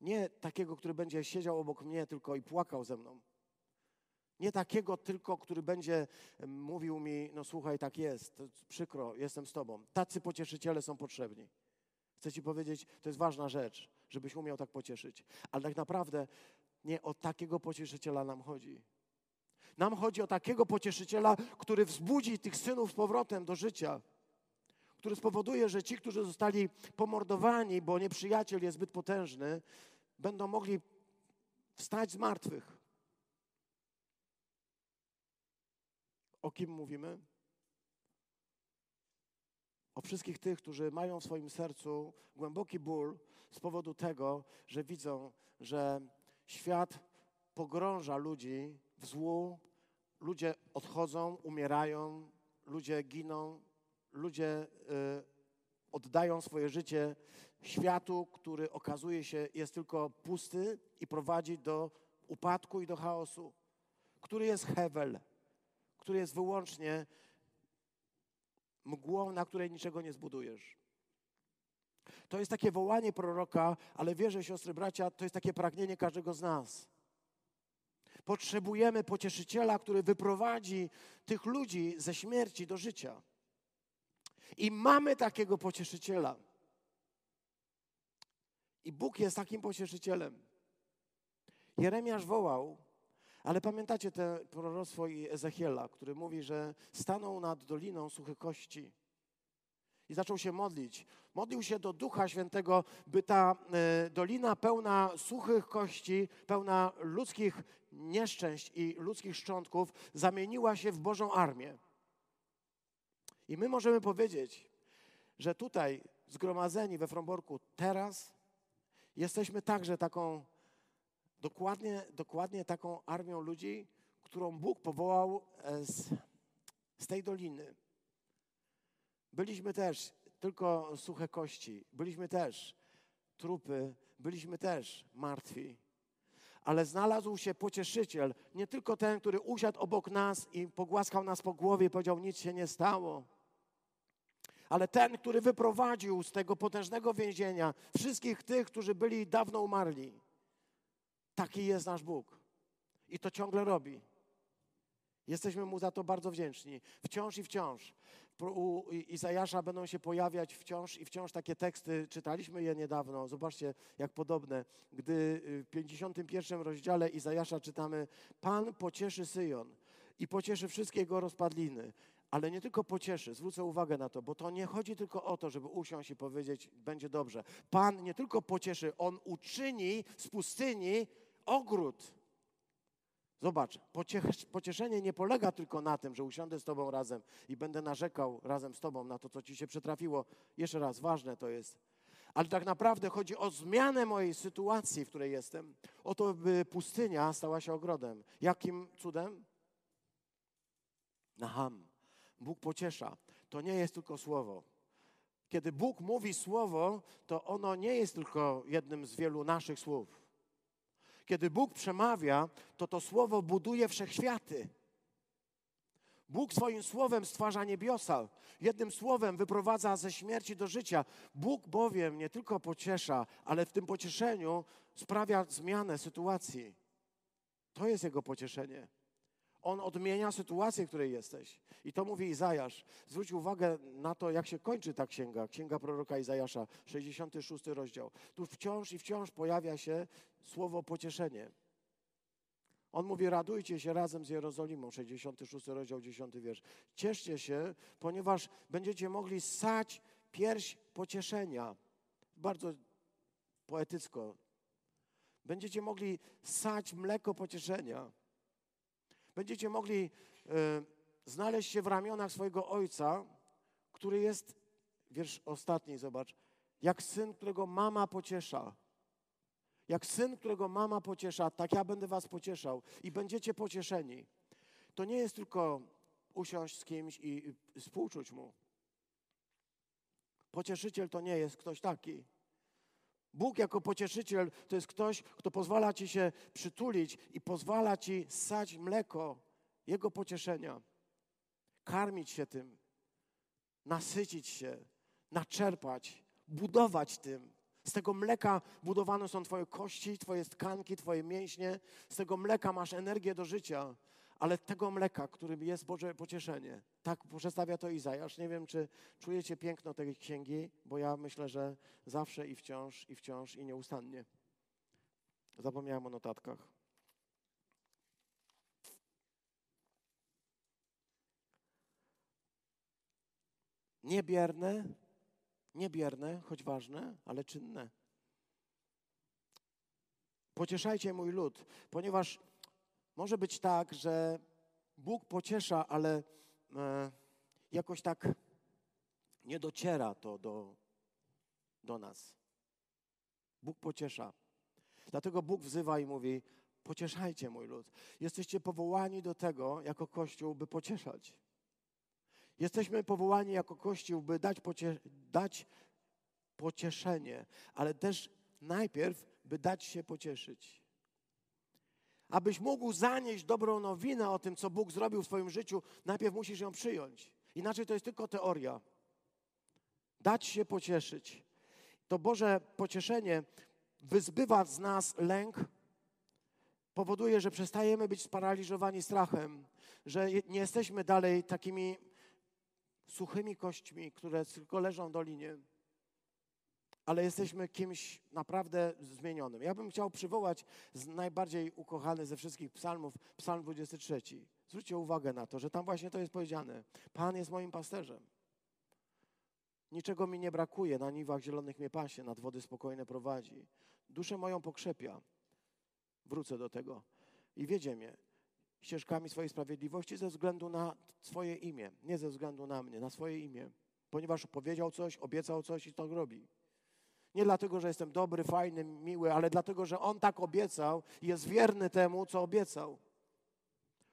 Nie takiego, który będzie siedział obok mnie tylko i płakał ze mną. Nie takiego tylko, który będzie mówił mi, no słuchaj, tak jest, przykro, jestem z tobą. Tacy pocieszyciele są potrzebni. Chcę ci powiedzieć, to jest ważna rzecz, żebyś umiał tak pocieszyć. Ale tak naprawdę nie o takiego pocieszyciela nam chodzi. Nam chodzi o takiego pocieszyciela, który wzbudzi tych synów z powrotem do życia, który spowoduje, że ci, którzy zostali pomordowani, bo nieprzyjaciel jest zbyt potężny, będą mogli wstać z martwych. O kim mówimy? O wszystkich tych, którzy mają w swoim sercu głęboki ból z powodu tego, że widzą, że świat pogrąża ludzi w złu, ludzie odchodzą, umierają, ludzie giną, ludzie y, oddają swoje życie światu, który okazuje się jest tylko pusty i prowadzi do upadku i do chaosu, który jest Hewel, który jest wyłącznie mgłą, na której niczego nie zbudujesz. To jest takie wołanie proroka, ale wierzę, siostry, bracia, to jest takie pragnienie każdego z nas. Potrzebujemy pocieszyciela, który wyprowadzi tych ludzi ze śmierci do życia. I mamy takiego pocieszyciela. I Bóg jest takim pocieszycielem. Jeremiasz wołał, ale pamiętacie te proroctwo Ezechiela, który mówi, że stanął nad doliną suche kości i zaczął się modlić. Modlił się do Ducha Świętego, by ta e, dolina pełna suchych kości, pełna ludzkich nieszczęść i ludzkich szczątków zamieniła się w Bożą armię. I my możemy powiedzieć, że tutaj zgromadzeni we Fromborku teraz jesteśmy także taką, dokładnie, dokładnie taką armią ludzi, którą Bóg powołał e, z, z tej doliny. Byliśmy też tylko suche kości, byliśmy też trupy, byliśmy też martwi. Ale znalazł się pocieszyciel, nie tylko ten, który usiadł obok nas i pogłaskał nas po głowie i powiedział: Nic się nie stało ale ten, który wyprowadził z tego potężnego więzienia wszystkich tych, którzy byli dawno umarli. Taki jest nasz Bóg. I to ciągle robi. Jesteśmy Mu za to bardzo wdzięczni. Wciąż i wciąż. U Izajasza będą się pojawiać wciąż i wciąż takie teksty. Czytaliśmy je niedawno. Zobaczcie, jak podobne. Gdy w 51 rozdziale Izajasza czytamy Pan pocieszy Syjon i pocieszy wszystkie jego rozpadliny ale nie tylko pocieszy, zwrócę uwagę na to, bo to nie chodzi tylko o to, żeby usiąść i powiedzieć, będzie dobrze. Pan nie tylko pocieszy, On uczyni z pustyni ogród. Zobacz, pociesz- pocieszenie nie polega tylko na tym, że usiądę z Tobą razem i będę narzekał razem z Tobą na to, co Ci się przytrafiło. Jeszcze raz, ważne to jest. Ale tak naprawdę chodzi o zmianę mojej sytuacji, w której jestem. O to, by pustynia stała się ogrodem. Jakim cudem? Naham. Bóg pociesza. To nie jest tylko słowo. Kiedy Bóg mówi słowo, to ono nie jest tylko jednym z wielu naszych słów. Kiedy Bóg przemawia, to to słowo buduje wszechświaty. Bóg swoim słowem stwarza niebiosa, jednym słowem wyprowadza ze śmierci do życia. Bóg bowiem nie tylko pociesza, ale w tym pocieszeniu sprawia zmianę sytuacji. To jest Jego pocieszenie. On odmienia sytuację, w której jesteś. I to mówi Izajasz. Zwróć uwagę na to, jak się kończy ta księga, księga proroka Izajasza, 66 rozdział. Tu wciąż i wciąż pojawia się słowo pocieszenie. On mówi, radujcie się razem z Jerozolimą, 66 rozdział, 10 wiersz. Cieszcie się, ponieważ będziecie mogli ssać pierś pocieszenia. Bardzo poetycko. Będziecie mogli ssać mleko pocieszenia. Będziecie mogli y, znaleźć się w ramionach swojego ojca, który jest, wiersz ostatni, zobacz, jak syn, którego mama pociesza. Jak syn, którego mama pociesza, tak ja będę was pocieszał i będziecie pocieszeni. To nie jest tylko usiąść z kimś i współczuć mu. Pocieszyciel to nie jest ktoś taki. Bóg jako pocieszyciel to jest ktoś, kto pozwala ci się przytulić i pozwala ci ssać mleko Jego pocieszenia. Karmić się tym, nasycić się, naczerpać, budować tym. Z tego mleka budowane są Twoje kości, Twoje tkanki, Twoje mięśnie. Z tego mleka masz energię do życia, ale tego mleka, którym jest Boże pocieszenie. Tak przedstawia to Izajasz. Nie wiem, czy czujecie piękno tej księgi, bo ja myślę, że zawsze i wciąż, i wciąż, i nieustannie. Zapomniałem o notatkach. Niebierne, niebierne, choć ważne, ale czynne. Pocieszajcie mój lud, ponieważ może być tak, że Bóg pociesza, ale e, jakoś tak nie dociera to do, do nas. Bóg pociesza. Dlatego Bóg wzywa i mówi: Pocieszajcie mój lud. Jesteście powołani do tego, jako Kościół, by pocieszać. Jesteśmy powołani jako Kościół, by dać, pocie dać pocieszenie, ale też najpierw, by dać się pocieszyć. Abyś mógł zanieść dobrą nowinę o tym, co Bóg zrobił w Twoim życiu, najpierw musisz ją przyjąć. Inaczej to jest tylko teoria. Dać się pocieszyć. To Boże pocieszenie wyzbywa z nas lęk, powoduje, że przestajemy być sparaliżowani strachem, że nie jesteśmy dalej takimi suchymi kośćmi, które tylko leżą w dolinie, ale jesteśmy kimś naprawdę zmienionym. Ja bym chciał przywołać najbardziej ukochany ze wszystkich psalmów, psalm 23. Zwróćcie uwagę na to, że tam właśnie to jest powiedziane. Pan jest moim pasterzem. Niczego mi nie brakuje, na niwach zielonych mnie pasie, nad wody spokojne prowadzi. Duszę moją pokrzepia. Wrócę do tego. I wiedzie mnie ścieżkami swojej sprawiedliwości ze względu na swoje imię, nie ze względu na mnie, na swoje imię. Ponieważ powiedział coś, obiecał coś i to robi. Nie dlatego, że jestem dobry, fajny, miły, ale dlatego, że On tak obiecał i jest wierny temu, co obiecał.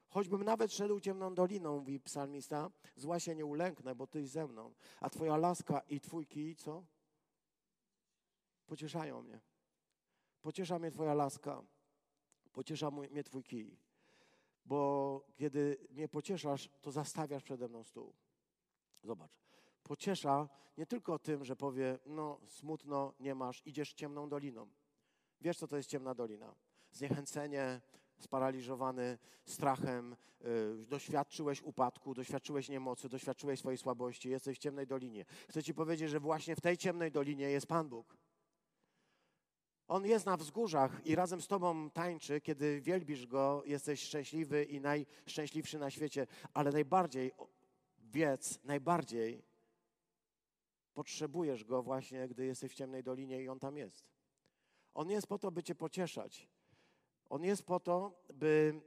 Choćbym nawet szedł ciemną doliną, mówi psalmista, zła się nie ulęknę, bo Tyś ze mną. A Twoja laska i Twój kij, co? Pocieszają mnie. Pociesza mnie Twoja laska. Pociesza mnie Twój kij. Bo kiedy mnie pocieszasz, to zastawiasz przede mną stół. Zobacz. Pociesza nie tylko tym, że powie, no smutno, nie masz, idziesz ciemną doliną. Wiesz, co to jest ciemna dolina? Zniechęcenie, sparaliżowany strachem, yy, doświadczyłeś upadku, doświadczyłeś niemocy, doświadczyłeś swojej słabości, jesteś w ciemnej dolinie. Chcę Ci powiedzieć, że właśnie w tej ciemnej dolinie jest Pan Bóg. On jest na wzgórzach i razem z Tobą tańczy, kiedy wielbisz Go, jesteś szczęśliwy i najszczęśliwszy na świecie, ale najbardziej, wiedz, najbardziej potrzebujesz Go właśnie, gdy jesteś w ciemnej dolinie i On tam jest. On jest po to, by Cię pocieszać. On jest po to, by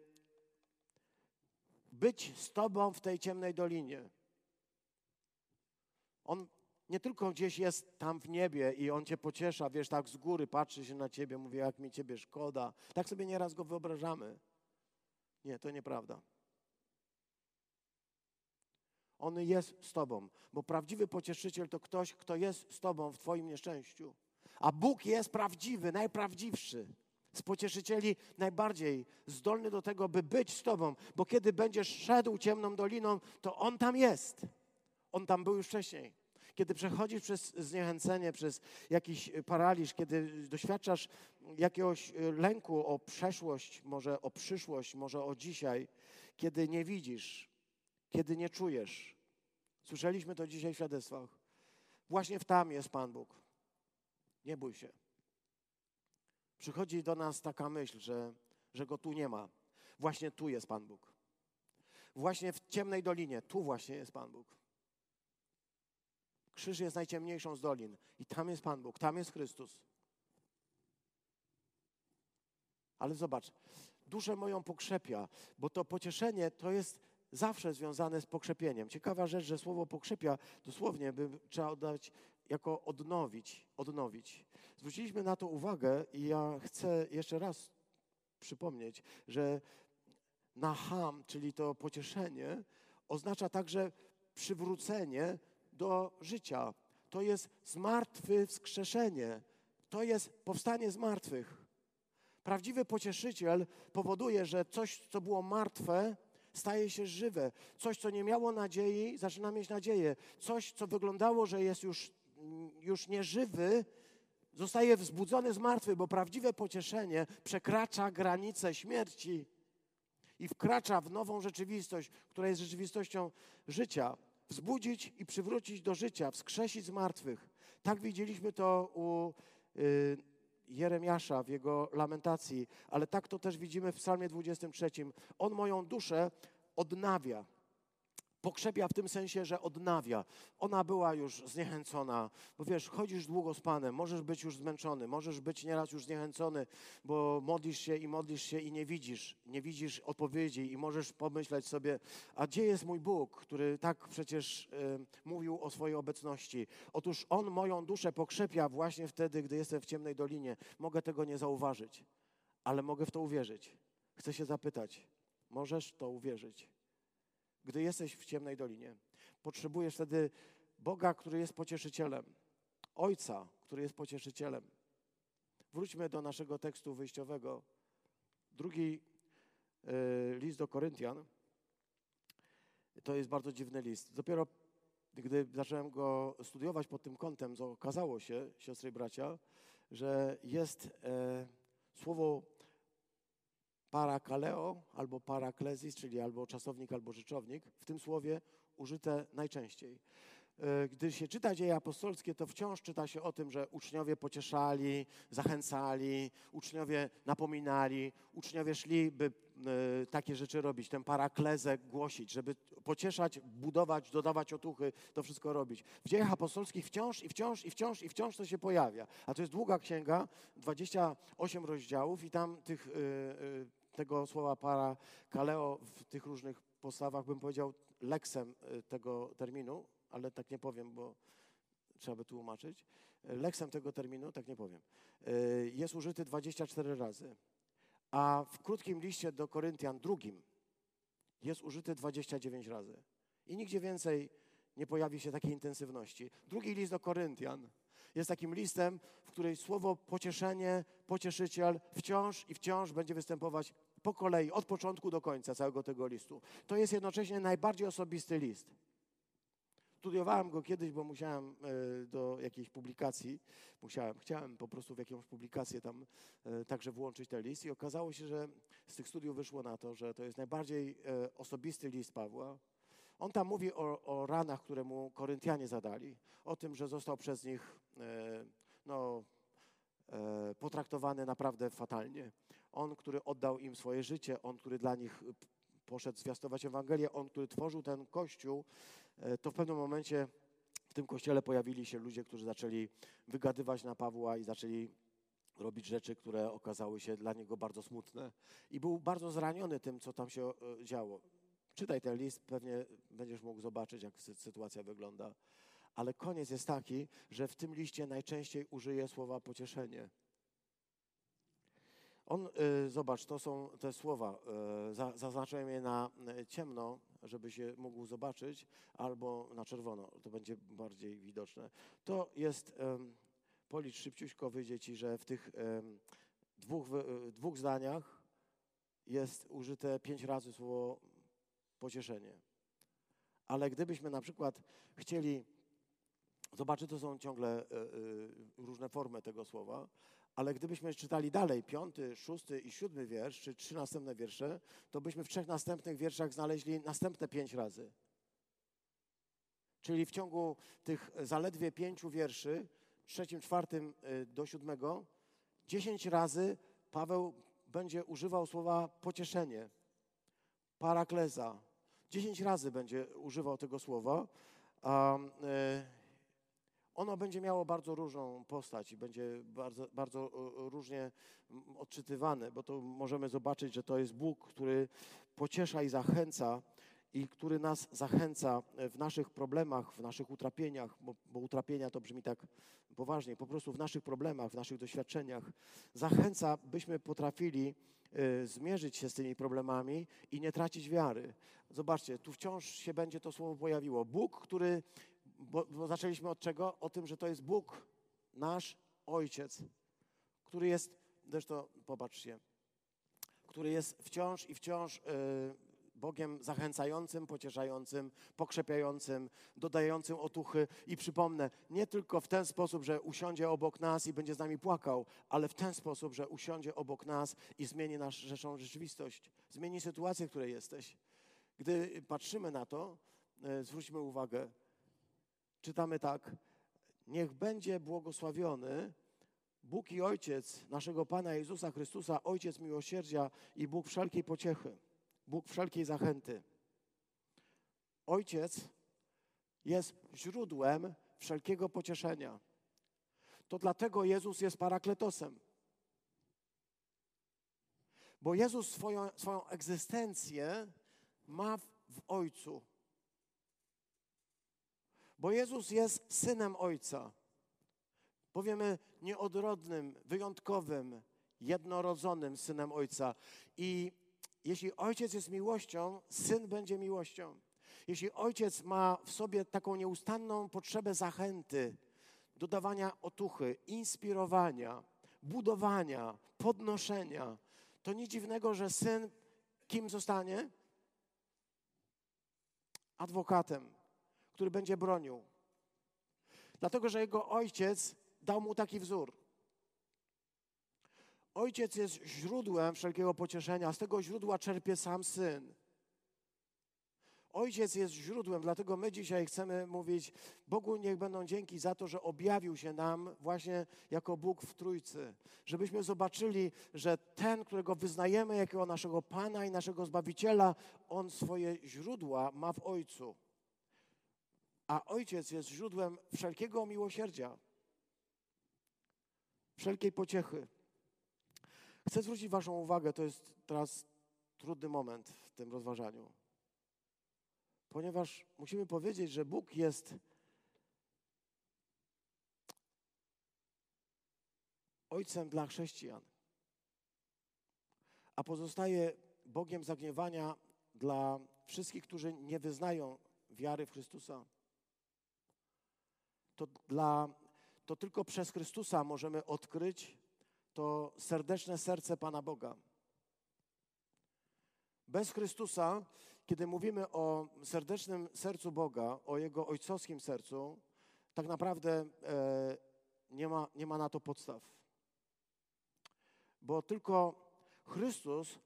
być z Tobą w tej ciemnej dolinie. On nie tylko gdzieś jest tam w niebie i On Cię pociesza, wiesz, tak z góry patrzy się na Ciebie, mówi, jak mi Ciebie szkoda. Tak sobie nieraz Go wyobrażamy. Nie, to nieprawda. On jest z Tobą, bo prawdziwy pocieszyciel to ktoś, kto jest z Tobą w Twoim nieszczęściu. A Bóg jest prawdziwy, najprawdziwszy. Z pocieszycieli najbardziej zdolny do tego, by być z Tobą, bo kiedy będziesz szedł ciemną doliną, to On tam jest. On tam był już wcześniej. Kiedy przechodzisz przez zniechęcenie, przez jakiś paraliż, kiedy doświadczasz jakiegoś lęku o przeszłość, może o przyszłość, może o dzisiaj, kiedy nie widzisz, kiedy nie czujesz. Słyszeliśmy to dzisiaj w świadectwach. Właśnie w tam jest Pan Bóg. Nie bój się. Przychodzi do nas taka myśl, że, że go tu nie ma. Właśnie tu jest Pan Bóg. Właśnie w ciemnej dolinie, tu właśnie jest Pan Bóg. Krzyż jest najciemniejszą z dolin i tam jest Pan Bóg, tam jest Chrystus. Ale zobacz, duszę moją pokrzepia, bo to pocieszenie to jest zawsze związane z pokrzepieniem. Ciekawa rzecz, że słowo pokrzepia dosłownie by trzeba oddać jako odnowić, odnowić. Zwróciliśmy na to uwagę i ja chcę jeszcze raz przypomnieć, że naham, czyli to pocieszenie, oznacza także przywrócenie do życia. To jest zmartwychwskrzeszenie. To jest powstanie z martwych. Prawdziwy pocieszyciel powoduje, że coś, co było martwe, staje się żywe. Coś, co nie miało nadziei, zaczyna mieć nadzieję. Coś, co wyglądało, że jest już, już nieżywy, zostaje wzbudzony z martwy, bo prawdziwe pocieszenie przekracza granice śmierci i wkracza w nową rzeczywistość, która jest rzeczywistością życia. Wzbudzić i przywrócić do życia, wskrzesić z martwych. Tak widzieliśmy to u y, Jeremiasza w jego lamentacji, ale tak to też widzimy w Psalmie 23. On moją duszę odnawia. Pokrzepia w tym sensie, że odnawia. Ona była już zniechęcona, bo wiesz, chodzisz długo z Panem, możesz być już zmęczony, możesz być nieraz już zniechęcony, bo modlisz się i modlisz się i nie widzisz, nie widzisz odpowiedzi i możesz pomyśleć sobie, a gdzie jest mój Bóg, który tak przecież y, mówił o swojej obecności. Otóż On moją duszę pokrzepia właśnie wtedy, gdy jestem w ciemnej dolinie. Mogę tego nie zauważyć, ale mogę w to uwierzyć. Chcę się zapytać, możesz to uwierzyć? Gdy jesteś w ciemnej dolinie. Potrzebujesz wtedy Boga, który jest pocieszycielem, Ojca, który jest pocieszycielem. Wróćmy do naszego tekstu wyjściowego. Drugi y, list do Koryntian. To jest bardzo dziwny list. Dopiero gdy zacząłem go studiować pod tym kątem, okazało się, siostry i bracia, że jest e, słowo parakaleo albo paraklezis, czyli albo czasownik, albo rzeczownik, w tym słowie użyte najczęściej. E, gdy się czyta dzieje apostolskie, to wciąż czyta się o tym, że uczniowie pocieszali, zachęcali, uczniowie napominali, uczniowie szli, by e, takie rzeczy robić, tę paraklezę głosić, żeby pocieszać, budować, dodawać otuchy, to wszystko robić. W dziejach apostolskich wciąż i wciąż i wciąż i wciąż to się pojawia. A to jest długa księga, 28 rozdziałów i tam tych e, tego słowa para kaleo w tych różnych postawach, bym powiedział, leksem y, tego terminu, ale tak nie powiem, bo trzeba by tłumaczyć. Leksem tego terminu, tak nie powiem, y, jest użyty 24 razy, a w krótkim liście do Koryntian drugim jest użyty 29 razy. I nigdzie więcej nie pojawi się takiej intensywności. Drugi list do Koryntian jest takim listem, w której słowo pocieszenie, pocieszyciel wciąż i wciąż będzie występować po kolei, od początku do końca całego tego listu. To jest jednocześnie najbardziej osobisty list. Studiowałem go kiedyś, bo musiałem e, do jakiejś publikacji, musiałem, chciałem po prostu w jakąś publikację tam e, także włączyć ten list i okazało się, że z tych studiów wyszło na to, że to jest najbardziej e, osobisty list Pawła. On tam mówi o, o ranach, które mu Koryntianie zadali, o tym, że został przez nich no, potraktowany naprawdę fatalnie on, który oddał im swoje życie, On, który dla nich poszedł zwiastować Ewangelię, On, który tworzył ten Kościół, e, to w pewnym momencie w tym Kościele pojawili się ludzie, którzy zaczęli wygadywać na Pawła i zaczęli robić rzeczy, które okazały się dla niego bardzo smutne. I był bardzo zraniony tym, co tam się e, działo. Czytaj ten list, pewnie będziesz mógł zobaczyć, jak sytuacja wygląda. Ale koniec jest taki, że w tym liście najczęściej użyje słowa pocieszenie. On, y, zobacz, to są te słowa. Y, za, zaznaczyłem je na y, ciemno, żeby się mógł zobaczyć, albo na czerwono, to będzie bardziej widoczne. To jest, y, policz szybciuśko, wyjdzie ci, że w tych dwóch, dwóch zdaniach jest użyte pięć razy słowo pocieszenie. Ale gdybyśmy na przykład chcieli zobaczyć, to są ciągle różne formy tego słowa, ale gdybyśmy czytali dalej, piąty, szósty i siódmy wiersz, czy trzy następne wiersze, to byśmy w trzech następnych wierszach znaleźli następne pięć razy. Czyli w ciągu tych zaledwie pięciu wierszy, trzecim, czwartym y, do siódmego, dziesięć razy Paweł będzie używał słowa pocieszenie, parakleza. Dziesięć razy będzie używał tego słowa. Um, y ono będzie miało bardzo różną postać i będzie bardzo, bardzo e, różnie odczytywane, bo to możemy zobaczyć, że to jest Bóg, który pociesza i zachęca i który nas zachęca w naszych problemach, w naszych utrapieniach, bo, bo, utrapienia to brzmi tak poważnie, po prostu w naszych problemach, w naszych doświadczeniach. Zachęca, byśmy potrafili y, zmierzyć się z tymi problemami i nie tracić wiary. Zobaczcie, tu wciąż się będzie to słowo pojawiło. Bóg, który bo, bo zaczęliśmy od czego? O tym, że to jest Bóg, nasz Ojciec, który jest, zresztą popatrzcie, który jest wciąż i wciąż y, Bogiem zachęcającym, pocieszającym, pokrzepiającym, dodającym otuchy. I przypomnę, nie tylko w ten sposób, że usiądzie obok nas i będzie z nami płakał, ale w ten sposób, że usiądzie obok nas i zmieni naszą rzeczywistość, zmieni sytuację, w której jesteś. Gdy patrzymy na to, y, zwróćmy uwagę, czytamy tak: Niech będzie błogosławiony Bóg i Ojciec naszego Pana Jezusa Chrystusa, Ojciec miłosierdzia i Bóg wszelkiej pociechy, Bóg wszelkiej zachęty. Ojciec jest źródłem wszelkiego pocieszenia. To dlatego Jezus jest parakletosem. Bo Jezus swoją, swoją egzystencję ma w, w Ojcu. Bo Jezus jest synem Ojca. Powiemy nieodrodnym, wyjątkowym, jednorodzonym synem Ojca. I jeśli Ojciec jest miłością, syn będzie miłością. Jeśli Ojciec ma w sobie taką nieustanną potrzebę zachęty, dodawania otuchy, inspirowania, budowania, podnoszenia, to nic dziwnego, że syn kim zostanie? Adwokatem który będzie bronił. Dlatego, że jego ojciec dał mu taki wzór. Ojciec jest źródłem wszelkiego pocieszenia, z tego źródła czerpie sam syn. Ojciec jest źródłem, dlatego my dzisiaj chcemy mówić, Bogu niech będą dzięki za to, że objawił się nam właśnie jako Bóg w Trójcy. Żebyśmy zobaczyli, że ten, którego wyznajemy jako naszego Pana i naszego Zbawiciela, On swoje źródła ma w Ojcu a Ojciec jest źródłem wszelkiego miłosierdzia, wszelkiej pociechy. Chcę zwrócić Waszą uwagę, to jest teraz trudny moment w tym rozważaniu, ponieważ musimy powiedzieć, że Bóg jest Ojcem dla chrześcijan, a pozostaje Bogiem zagniewania dla wszystkich, którzy nie wyznają wiary w Chrystusa. To, dla, to tylko przez Chrystusa możemy odkryć to serdeczne serce Pana Boga. Bez Chrystusa, kiedy mówimy o serdecznym sercu Boga, o Jego ojcowskim sercu, tak naprawdę e, nie, ma, nie ma na to podstaw. Bo tylko Chrystus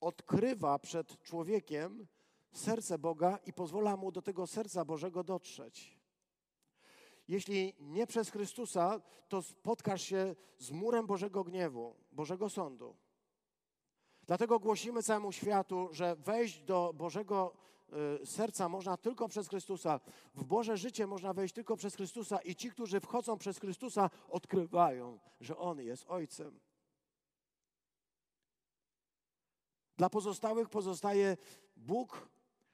odkrywa przed człowiekiem serce Boga i pozwala mu do tego serca Bożego dotrzeć. Jeśli nie przez Chrystusa, to spotkasz się z murem Bożego gniewu, Bożego sądu. Dlatego głosimy całemu światu, że wejść do Bożego y, serca można tylko przez Chrystusa. W Boże życie można wejść tylko przez Chrystusa i ci, którzy wchodzą przez Chrystusa, odkrywają, że On jest Ojcem. Dla pozostałych pozostaje Bóg,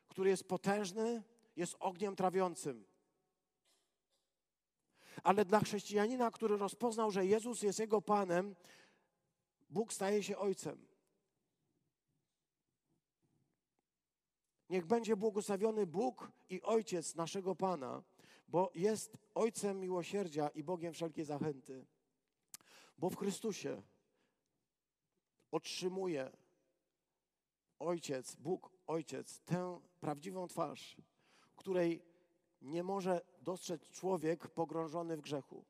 który jest potężny, jest ogniem trawiącym. Ale dla chrześcijanina, który rozpoznał, że Jezus jest jego Panem, Bóg staje się Ojcem. Niech będzie błogosławiony Bóg i Ojciec naszego Pana, bo jest Ojcem miłosierdzia i Bogiem wszelkiej zachęty. Bo w Chrystusie otrzymuje Ojciec, Bóg Ojciec, tę prawdziwą twarz, której nie może dostrzec człowiek pogrążony w grzechu.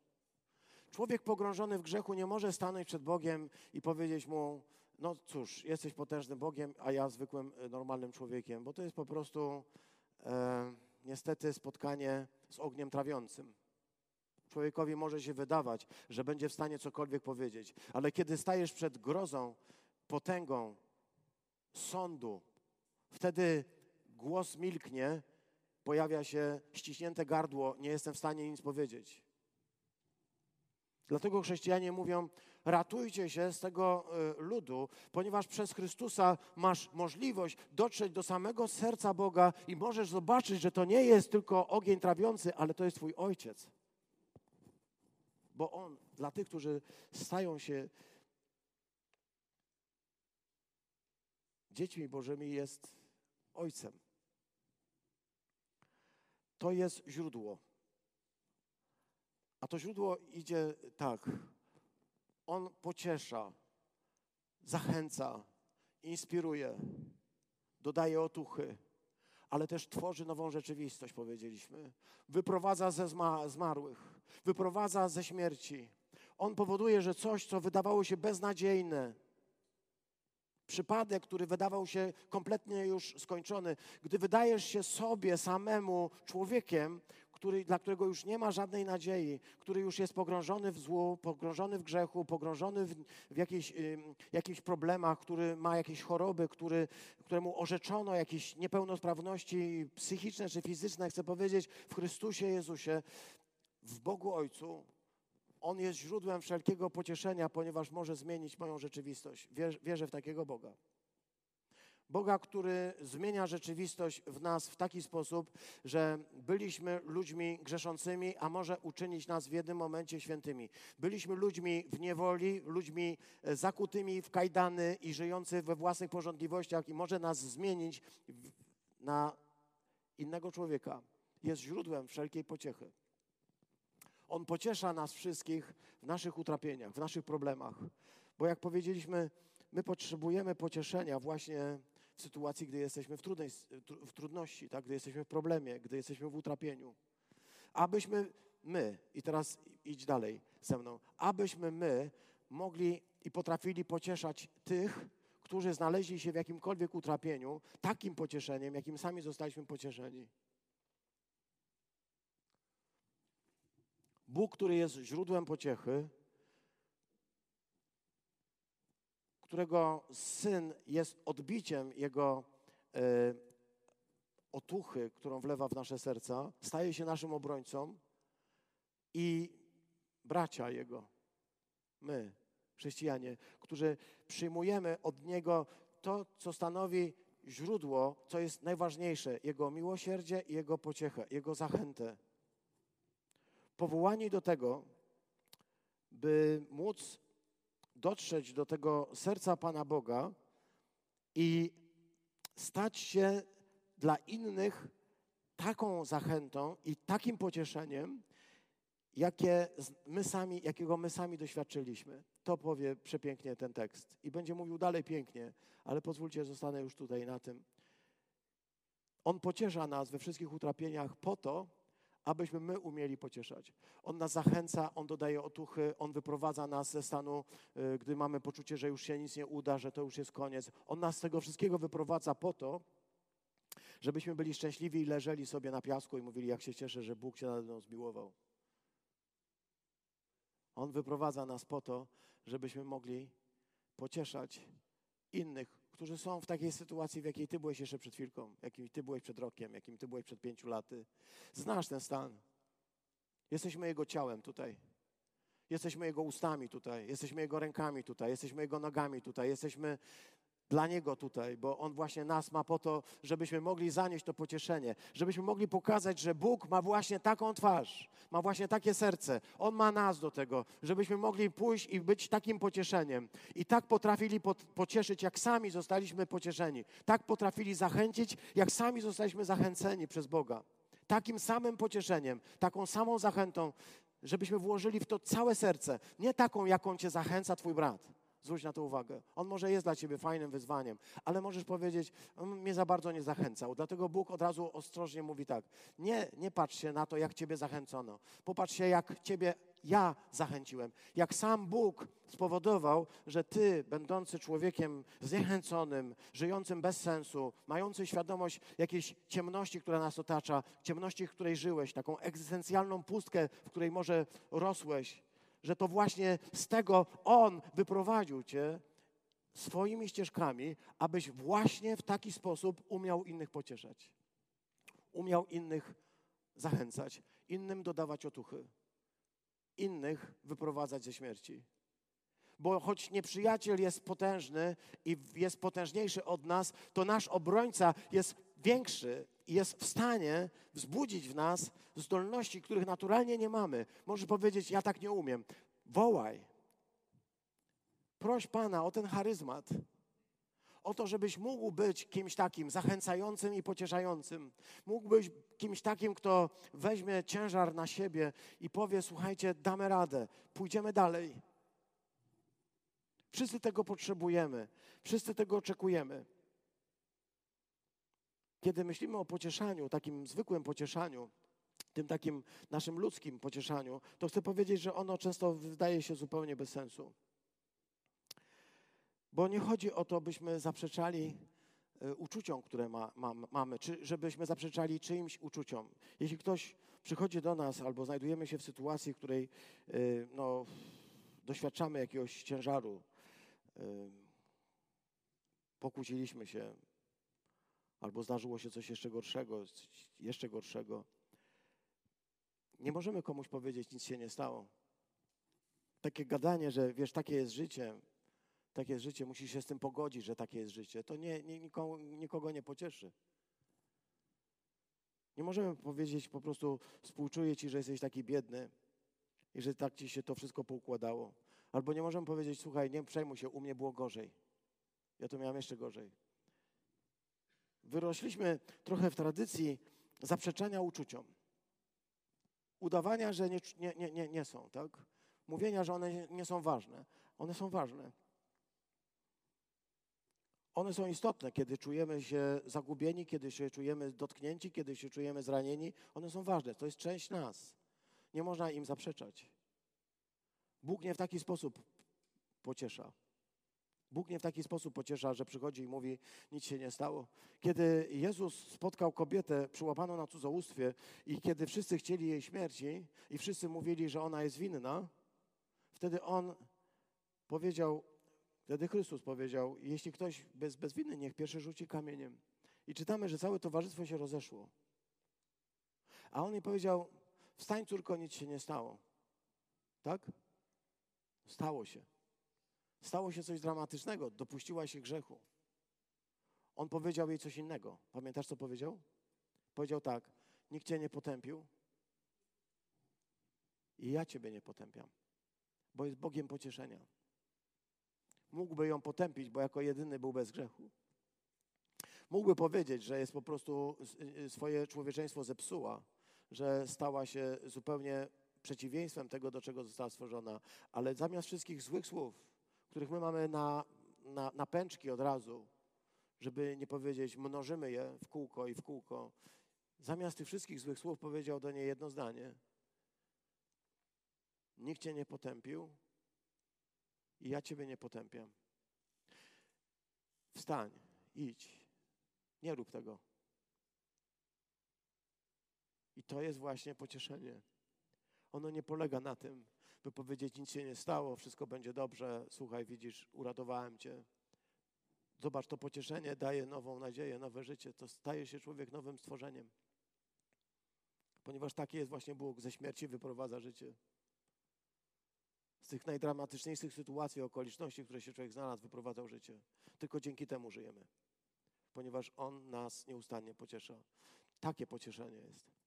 Człowiek pogrążony w grzechu nie może stanąć przed Bogiem i powiedzieć mu: No cóż, jesteś potężnym Bogiem, a ja zwykłym, e, normalnym człowiekiem, bo to jest po prostu e, niestety spotkanie z ogniem trawiącym. Człowiekowi może się wydawać, że będzie w stanie cokolwiek powiedzieć, ale kiedy stajesz przed grozą, potęgą sądu, wtedy głos milknie, pojawia się ściśnięte gardło, nie jestem w stanie nic powiedzieć. Dlatego chrześcijanie mówią: ratujcie się z tego e, ludu, ponieważ przez Chrystusa masz możliwość dotrzeć do samego serca Boga i możesz zobaczyć, że to nie jest tylko ogień trawiący, ale to jest Twój ojciec. Bo on dla tych, którzy stają się dziećmi Bożymi, jest ojcem. To jest źródło. A to źródło idzie tak. On pociesza, zachęca, inspiruje, dodaje otuchy, ale też tworzy nową rzeczywistość, powiedzieliśmy. Wyprowadza ze zmarłych, wyprowadza ze śmierci. On powoduje, że coś, co wydawało się beznadziejne, przypadek, który wydawał się kompletnie już skończony, gdy wydajesz się sobie samemu człowiekiem, który, dla którego już nie ma żadnej nadziei, który już jest pogrążony w złu, pogrążony w grzechu, pogrążony w, w jakichś, problemach, który ma jakieś choroby, który, któremu orzeczono jakieś niepełnosprawności psychiczne czy fizyczne, chcę powiedzieć, w Chrystusie Jezusie, w Bogu Ojcu, On jest źródłem wszelkiego pocieszenia, ponieważ może zmienić moją rzeczywistość. Wierzę w takiego Boga. Boga, który zmienia rzeczywistość w nas w taki sposób, że byliśmy ludźmi grzeszącymi, a może uczynić nas w jednym momencie świętymi. Byliśmy ludźmi w niewoli, ludźmi e, zakutymi w kajdany i żyjący we własnych porządliwościach i może nas zmienić na innego człowieka. Jest źródłem wszelkiej pociechy. On pociesza nas wszystkich w naszych utrapieniach, w naszych problemach. Bo jak powiedzieliśmy, my potrzebujemy pocieszenia właśnie w sytuacji, gdy jesteśmy w, trudnej, w trudności, tak? gdy jesteśmy w problemie, gdy jesteśmy w utrapieniu. Abyśmy my, i teraz idź dalej ze mną, abyśmy my mogli i potrafili pocieszać tych, którzy znaleźli się w jakimkolwiek utrapieniu, takim pocieszeniem, jakim sami zostaliśmy pocieszeni. Bóg, który jest źródłem pociechy, którego syn jest odbiciem jego e, otuchy, którą wlewa w nasze serca, staje się naszym obrońcą i bracia jego, my, chrześcijanie, którzy przyjmujemy od niego to, co stanowi źródło, co jest najważniejsze, jego miłosierdzie i jego pociechę, jego zachętę. Powołani do tego, by móc dotrzeć do tego serca Pana Boga i stać się dla innych taką zachętą i takim pocieszeniem, jakie my sami, jakiego my sami doświadczyliśmy. To powie przepięknie ten tekst. I będzie mówił dalej pięknie, ale pozwólcie, zostanę już tutaj na tym. On pociesza nas we wszystkich utrapieniach po to, abyśmy my umieli pocieszać. On nas zachęca, On dodaje otuchy, On wyprowadza nas ze stanu, y, gdy mamy poczucie, że już się nic nie uda, że to już jest koniec. On nas z tego wszystkiego wyprowadza po to, żebyśmy byli szczęśliwi i leżeli sobie na piasku i mówili, jak się cieszę, że Bóg się nade mną zmiłował. On wyprowadza nas po to, żebyśmy mogli pocieszać innych, którzy są w takiej sytuacji, w jakiej ty byłeś jeszcze przed chwilką, jakim ty byłeś przed rokiem, jakim ty byłeś przed pięciu laty. Znasz ten stan. Jesteśmy Jego ciałem tutaj. Jesteśmy Jego ustami tutaj. Jesteśmy Jego rękami tutaj. Jesteśmy Jego nogami tutaj. Jesteśmy dla Niego tutaj, bo On właśnie nas ma po to, żebyśmy mogli zanieść to pocieszenie, żebyśmy mogli pokazać, że Bóg ma właśnie taką twarz, ma właśnie takie serce. On ma nas do tego, żebyśmy mogli pójść i być takim pocieszeniem. I tak potrafili pocieszyć, jak sami zostaliśmy pocieszeni. Tak potrafili zachęcić, jak sami zostaliśmy zachęceni przez Boga. Takim samym pocieszeniem, taką samą zachętą, żebyśmy włożyli w to całe serce. Nie taką, jaką cię zachęca Twój brat Zwróć na to uwagę. On może jest dla ciebie fajnym wyzwaniem, ale możesz powiedzieć, on mnie za bardzo nie zachęcał. Dlatego Bóg od razu ostrożnie mówi tak. Nie, nie patrz się na to, jak ciebie zachęcono. Popatrz się, jak ciebie ja zachęciłem. Jak sam Bóg spowodował, że ty, będący człowiekiem zniechęconym, żyjącym bez sensu, mający świadomość jakiejś ciemności, która nas otacza, ciemności, w której żyłeś, taką egzystencjalną pustkę, w której może rosłeś, że to właśnie z tego On wyprowadził Cię swoimi ścieżkami, abyś właśnie w taki sposób umiał innych pocieszać. Umiał innych zachęcać, innym dodawać otuchy, innych wyprowadzać ze śmierci. Bo choć nieprzyjaciel jest potężny i jest potężniejszy od nas, to nasz obrońca jest większy jest w stanie wzbudzić w nas zdolności, których naturalnie nie mamy. Możesz powiedzieć, ja tak nie umiem. Wołaj. Proś Pana o ten charyzmat. O to, żebyś mógł być kimś takim zachęcającym i pocieszającym. Mógł być kimś takim, kto weźmie ciężar na siebie i powie: Słuchajcie, damy radę, pójdziemy dalej. Wszyscy tego potrzebujemy, wszyscy tego oczekujemy. Kiedy myślimy o pocieszaniu, takim zwykłym pocieszaniu, tym takim naszym ludzkim pocieszaniu, to chcę powiedzieć, że ono często wydaje się zupełnie bez sensu. Bo nie chodzi o to, byśmy zaprzeczali e, uczuciom, które ma, ma, mamy, czy żebyśmy zaprzeczali czyimś uczuciom. Jeśli ktoś przychodzi do nas albo znajdujemy się w sytuacji, w której e, no, doświadczamy jakiegoś ciężaru, e, pokłóciliśmy się, albo zdarzyło się coś jeszcze gorszego, jeszcze gorszego. Nie możemy komuś powiedzieć, nic się nie stało. Takie gadanie, że wiesz, takie jest życie, takie jest życie, musisz się z tym pogodzić, że takie jest życie, to nie, nie, nikogo, nikogo nie pocieszy. Nie możemy powiedzieć po prostu współczuję ci, że jesteś taki biedny i że tak ci się to wszystko poukładało. Albo nie możemy powiedzieć, słuchaj, nie przejmuj się, u mnie było gorzej. Ja to miałem jeszcze gorzej. Wyrośliśmy trochę w tradycji zaprzeczania uczuciom. Udawania, że nie, nie, nie, nie są, tak? Mówienia, że one nie są ważne. One są ważne. One są istotne, kiedy czujemy się zagubieni, kiedy się czujemy dotknięci, kiedy się czujemy zranieni. One są ważne. To jest część nas. Nie można im zaprzeczać. Bóg nie w taki sposób pociesza. Bóg nie w taki sposób pociesza, że przychodzi i mówi, nic się nie stało. Kiedy Jezus spotkał kobietę przyłapaną na cudzołóstwie i kiedy wszyscy chcieli jej śmierci i wszyscy mówili, że ona jest winna, wtedy On powiedział, wtedy Chrystus powiedział, jeśli ktoś bez, bez winy, niech pierwszy rzuci kamieniem. I czytamy, że całe towarzystwo się rozeszło. A on jej powiedział, wstań córko, nic się nie stało. Tak? Stało się. Stało się coś dramatycznego, dopuściła się grzechu. On powiedział jej coś innego. Pamiętasz, co powiedział? Powiedział tak: Nikt cię nie potępił i ja ciebie nie potępiam, bo jest Bogiem pocieszenia. Mógłby ją potępić, bo jako jedyny był bez grzechu. Mógłby powiedzieć, że jest po prostu y, swoje człowieczeństwo zepsuła, że stała się zupełnie przeciwieństwem tego, do czego została stworzona, ale zamiast wszystkich złych słów, których my mamy na, na, na pęczki od razu, żeby nie powiedzieć, mnożymy je w kółko i w kółko. Zamiast tych wszystkich złych słów powiedział do niej jedno zdanie. Nikt cię nie potępił i ja ciebie nie potępiam. Wstań, idź. Nie rób tego. I to jest właśnie pocieszenie. Ono nie polega na tym, by powiedzieć, nic się nie stało, wszystko będzie dobrze, słuchaj, widzisz, uratowałem cię. Zobacz, to pocieszenie daje nową nadzieję, nowe życie, to staje się człowiek nowym stworzeniem. Ponieważ taki jest właśnie Bóg, ze śmierci wyprowadza życie. z tych najdramatyczniejszych sytuacji, okoliczności, w które się człowiek znalazł, wyprowadzał życie. Tylko dzięki temu żyjemy, ponieważ On nas nieustannie pociesza. Takie pocieszenie jest.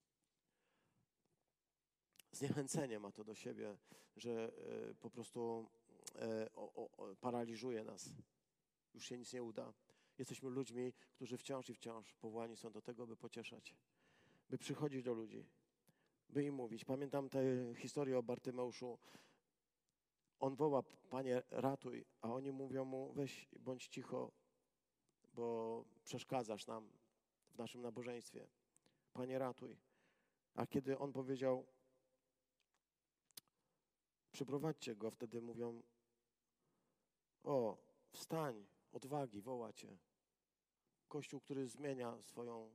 Zniechęcenie ma to do siebie, że e, po prostu e, paraliżuje nas. Już się nic nie uda. Jesteśmy ludźmi, którzy wciąż i wciąż powołani są do tego, by pocieszać, by przychodzić do ludzi, by im mówić. Pamiętam tę historię o Bartymeuszu. On woła, Panie, ratuj, a oni mówią mu, weź, bądź cicho, bo przeszkadzasz nam w naszym nabożeństwie. Panie, ratuj. A kiedy on powiedział, przyprowadźcie go, wtedy mówią, o, wstań, odwagi, woła cię. Kościół, który zmienia swoją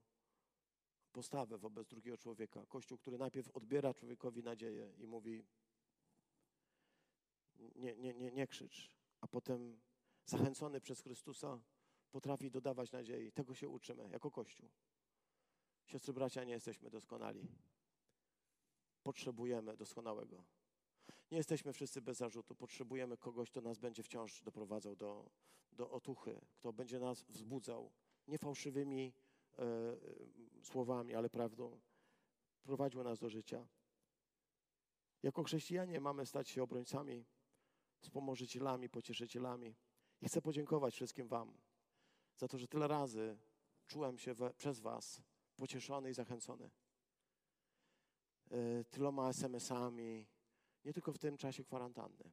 postawę wobec drugiego człowieka. Kościół, który najpierw odbiera człowiekowi nadzieję i mówi: Nie, nie, nie, nie krzycz, a potem zachęcony przez Chrystusa potrafi dodawać nadziei. Tego się uczymy jako Kościół. Siostry, bracia, nie jesteśmy doskonali. Potrzebujemy doskonałego. Nie jesteśmy wszyscy bez zarzutu. Potrzebujemy kogoś, kto nas będzie wciąż doprowadzał do, do otuchy, kto będzie nas wzbudzał nie fałszywymi e, słowami, ale prawdą. Prowadził nas do życia. Jako chrześcijanie mamy stać się obrońcami, wspomożycielami, pocieszycielami. I chcę podziękować wszystkim Wam za to, że tyle razy czułem się we, przez Was pocieszony i zachęcony. E, tyloma SMS-ami, nie tylko w tym czasie kwarantanny.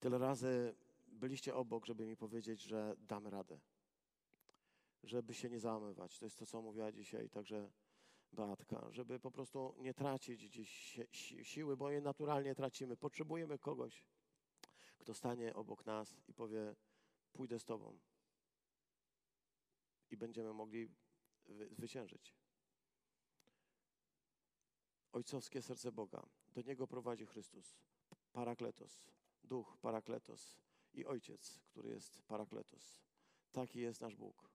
Tyle razy byliście obok, żeby mi powiedzieć, że damy radę, żeby się nie załamywać. To jest to, co mówiła dzisiaj także Beatka, żeby po prostu nie tracić gdzieś siły, bo je naturalnie tracimy. Potrzebujemy kogoś, kto stanie obok nas i powie: Pójdę z Tobą. I będziemy mogli zwyciężyć. Ojcowskie serce Boga. Do Niego prowadzi Chrystus. Parakletos. Duch Parakletos. I Ojciec, który jest Parakletos. Taki jest nasz Bóg.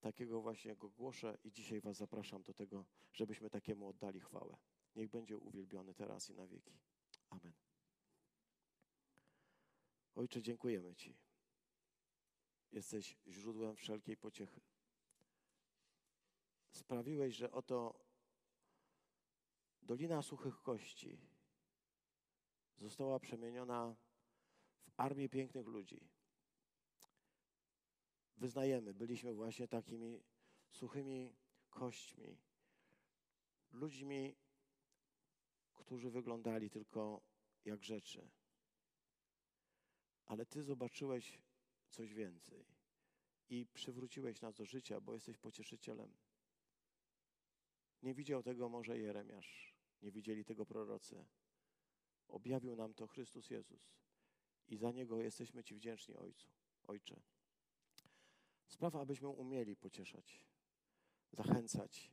Takiego właśnie Go głoszę i dzisiaj Was zapraszam do tego, żebyśmy takiemu oddali chwałę. Niech będzie uwielbiony teraz i na wieki. Amen. Ojcze, dziękujemy Ci. Jesteś źródłem wszelkiej pociechy. Sprawiłeś, że oto Dolina Suchych Kości została przemieniona w armię pięknych ludzi. Wyznajemy, byliśmy właśnie takimi suchymi kośćmi, ludźmi, którzy wyglądali tylko jak rzeczy. Ale Ty zobaczyłeś coś więcej i przywróciłeś nas do życia, bo jesteś pocieszycielem. Nie widział tego może Jeremiasz, nie widzieli tego prorocy. Objawił nam to Chrystus Jezus i za Niego jesteśmy Ci wdzięczni, Ojcu, Ojcze. Sprawa, abyśmy umieli pocieszać, zachęcać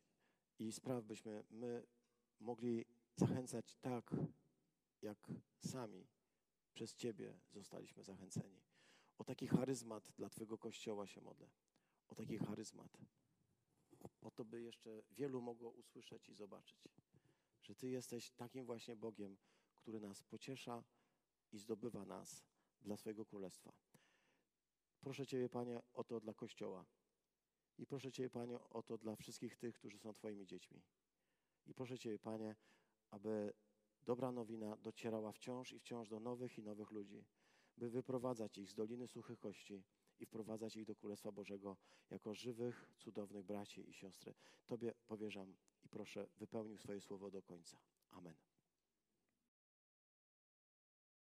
i spraw, byśmy my mogli zachęcać tak, jak sami przez Ciebie zostaliśmy zachęceni. O taki charyzmat dla Twojego Kościoła się modlę. O taki charyzmat. O to by jeszcze wielu mogło usłyszeć i zobaczyć, że Ty jesteś takim właśnie Bogiem, który nas pociesza i zdobywa nas dla swojego królestwa. Proszę Ciebie, Panie, o to dla Kościoła. I proszę Ciebie, Panie, o to dla wszystkich tych, którzy są Twoimi dziećmi. I proszę Ciebie, Panie, aby dobra nowina docierała wciąż i wciąż do nowych i nowych ludzi, by wyprowadzać ich z Doliny Suchych Kości i wprowadzać ich do Królestwa Bożego jako żywych, cudownych braci i siostry. Tobie powierzam proszę, wypełnił swoje słowo do końca. Amen.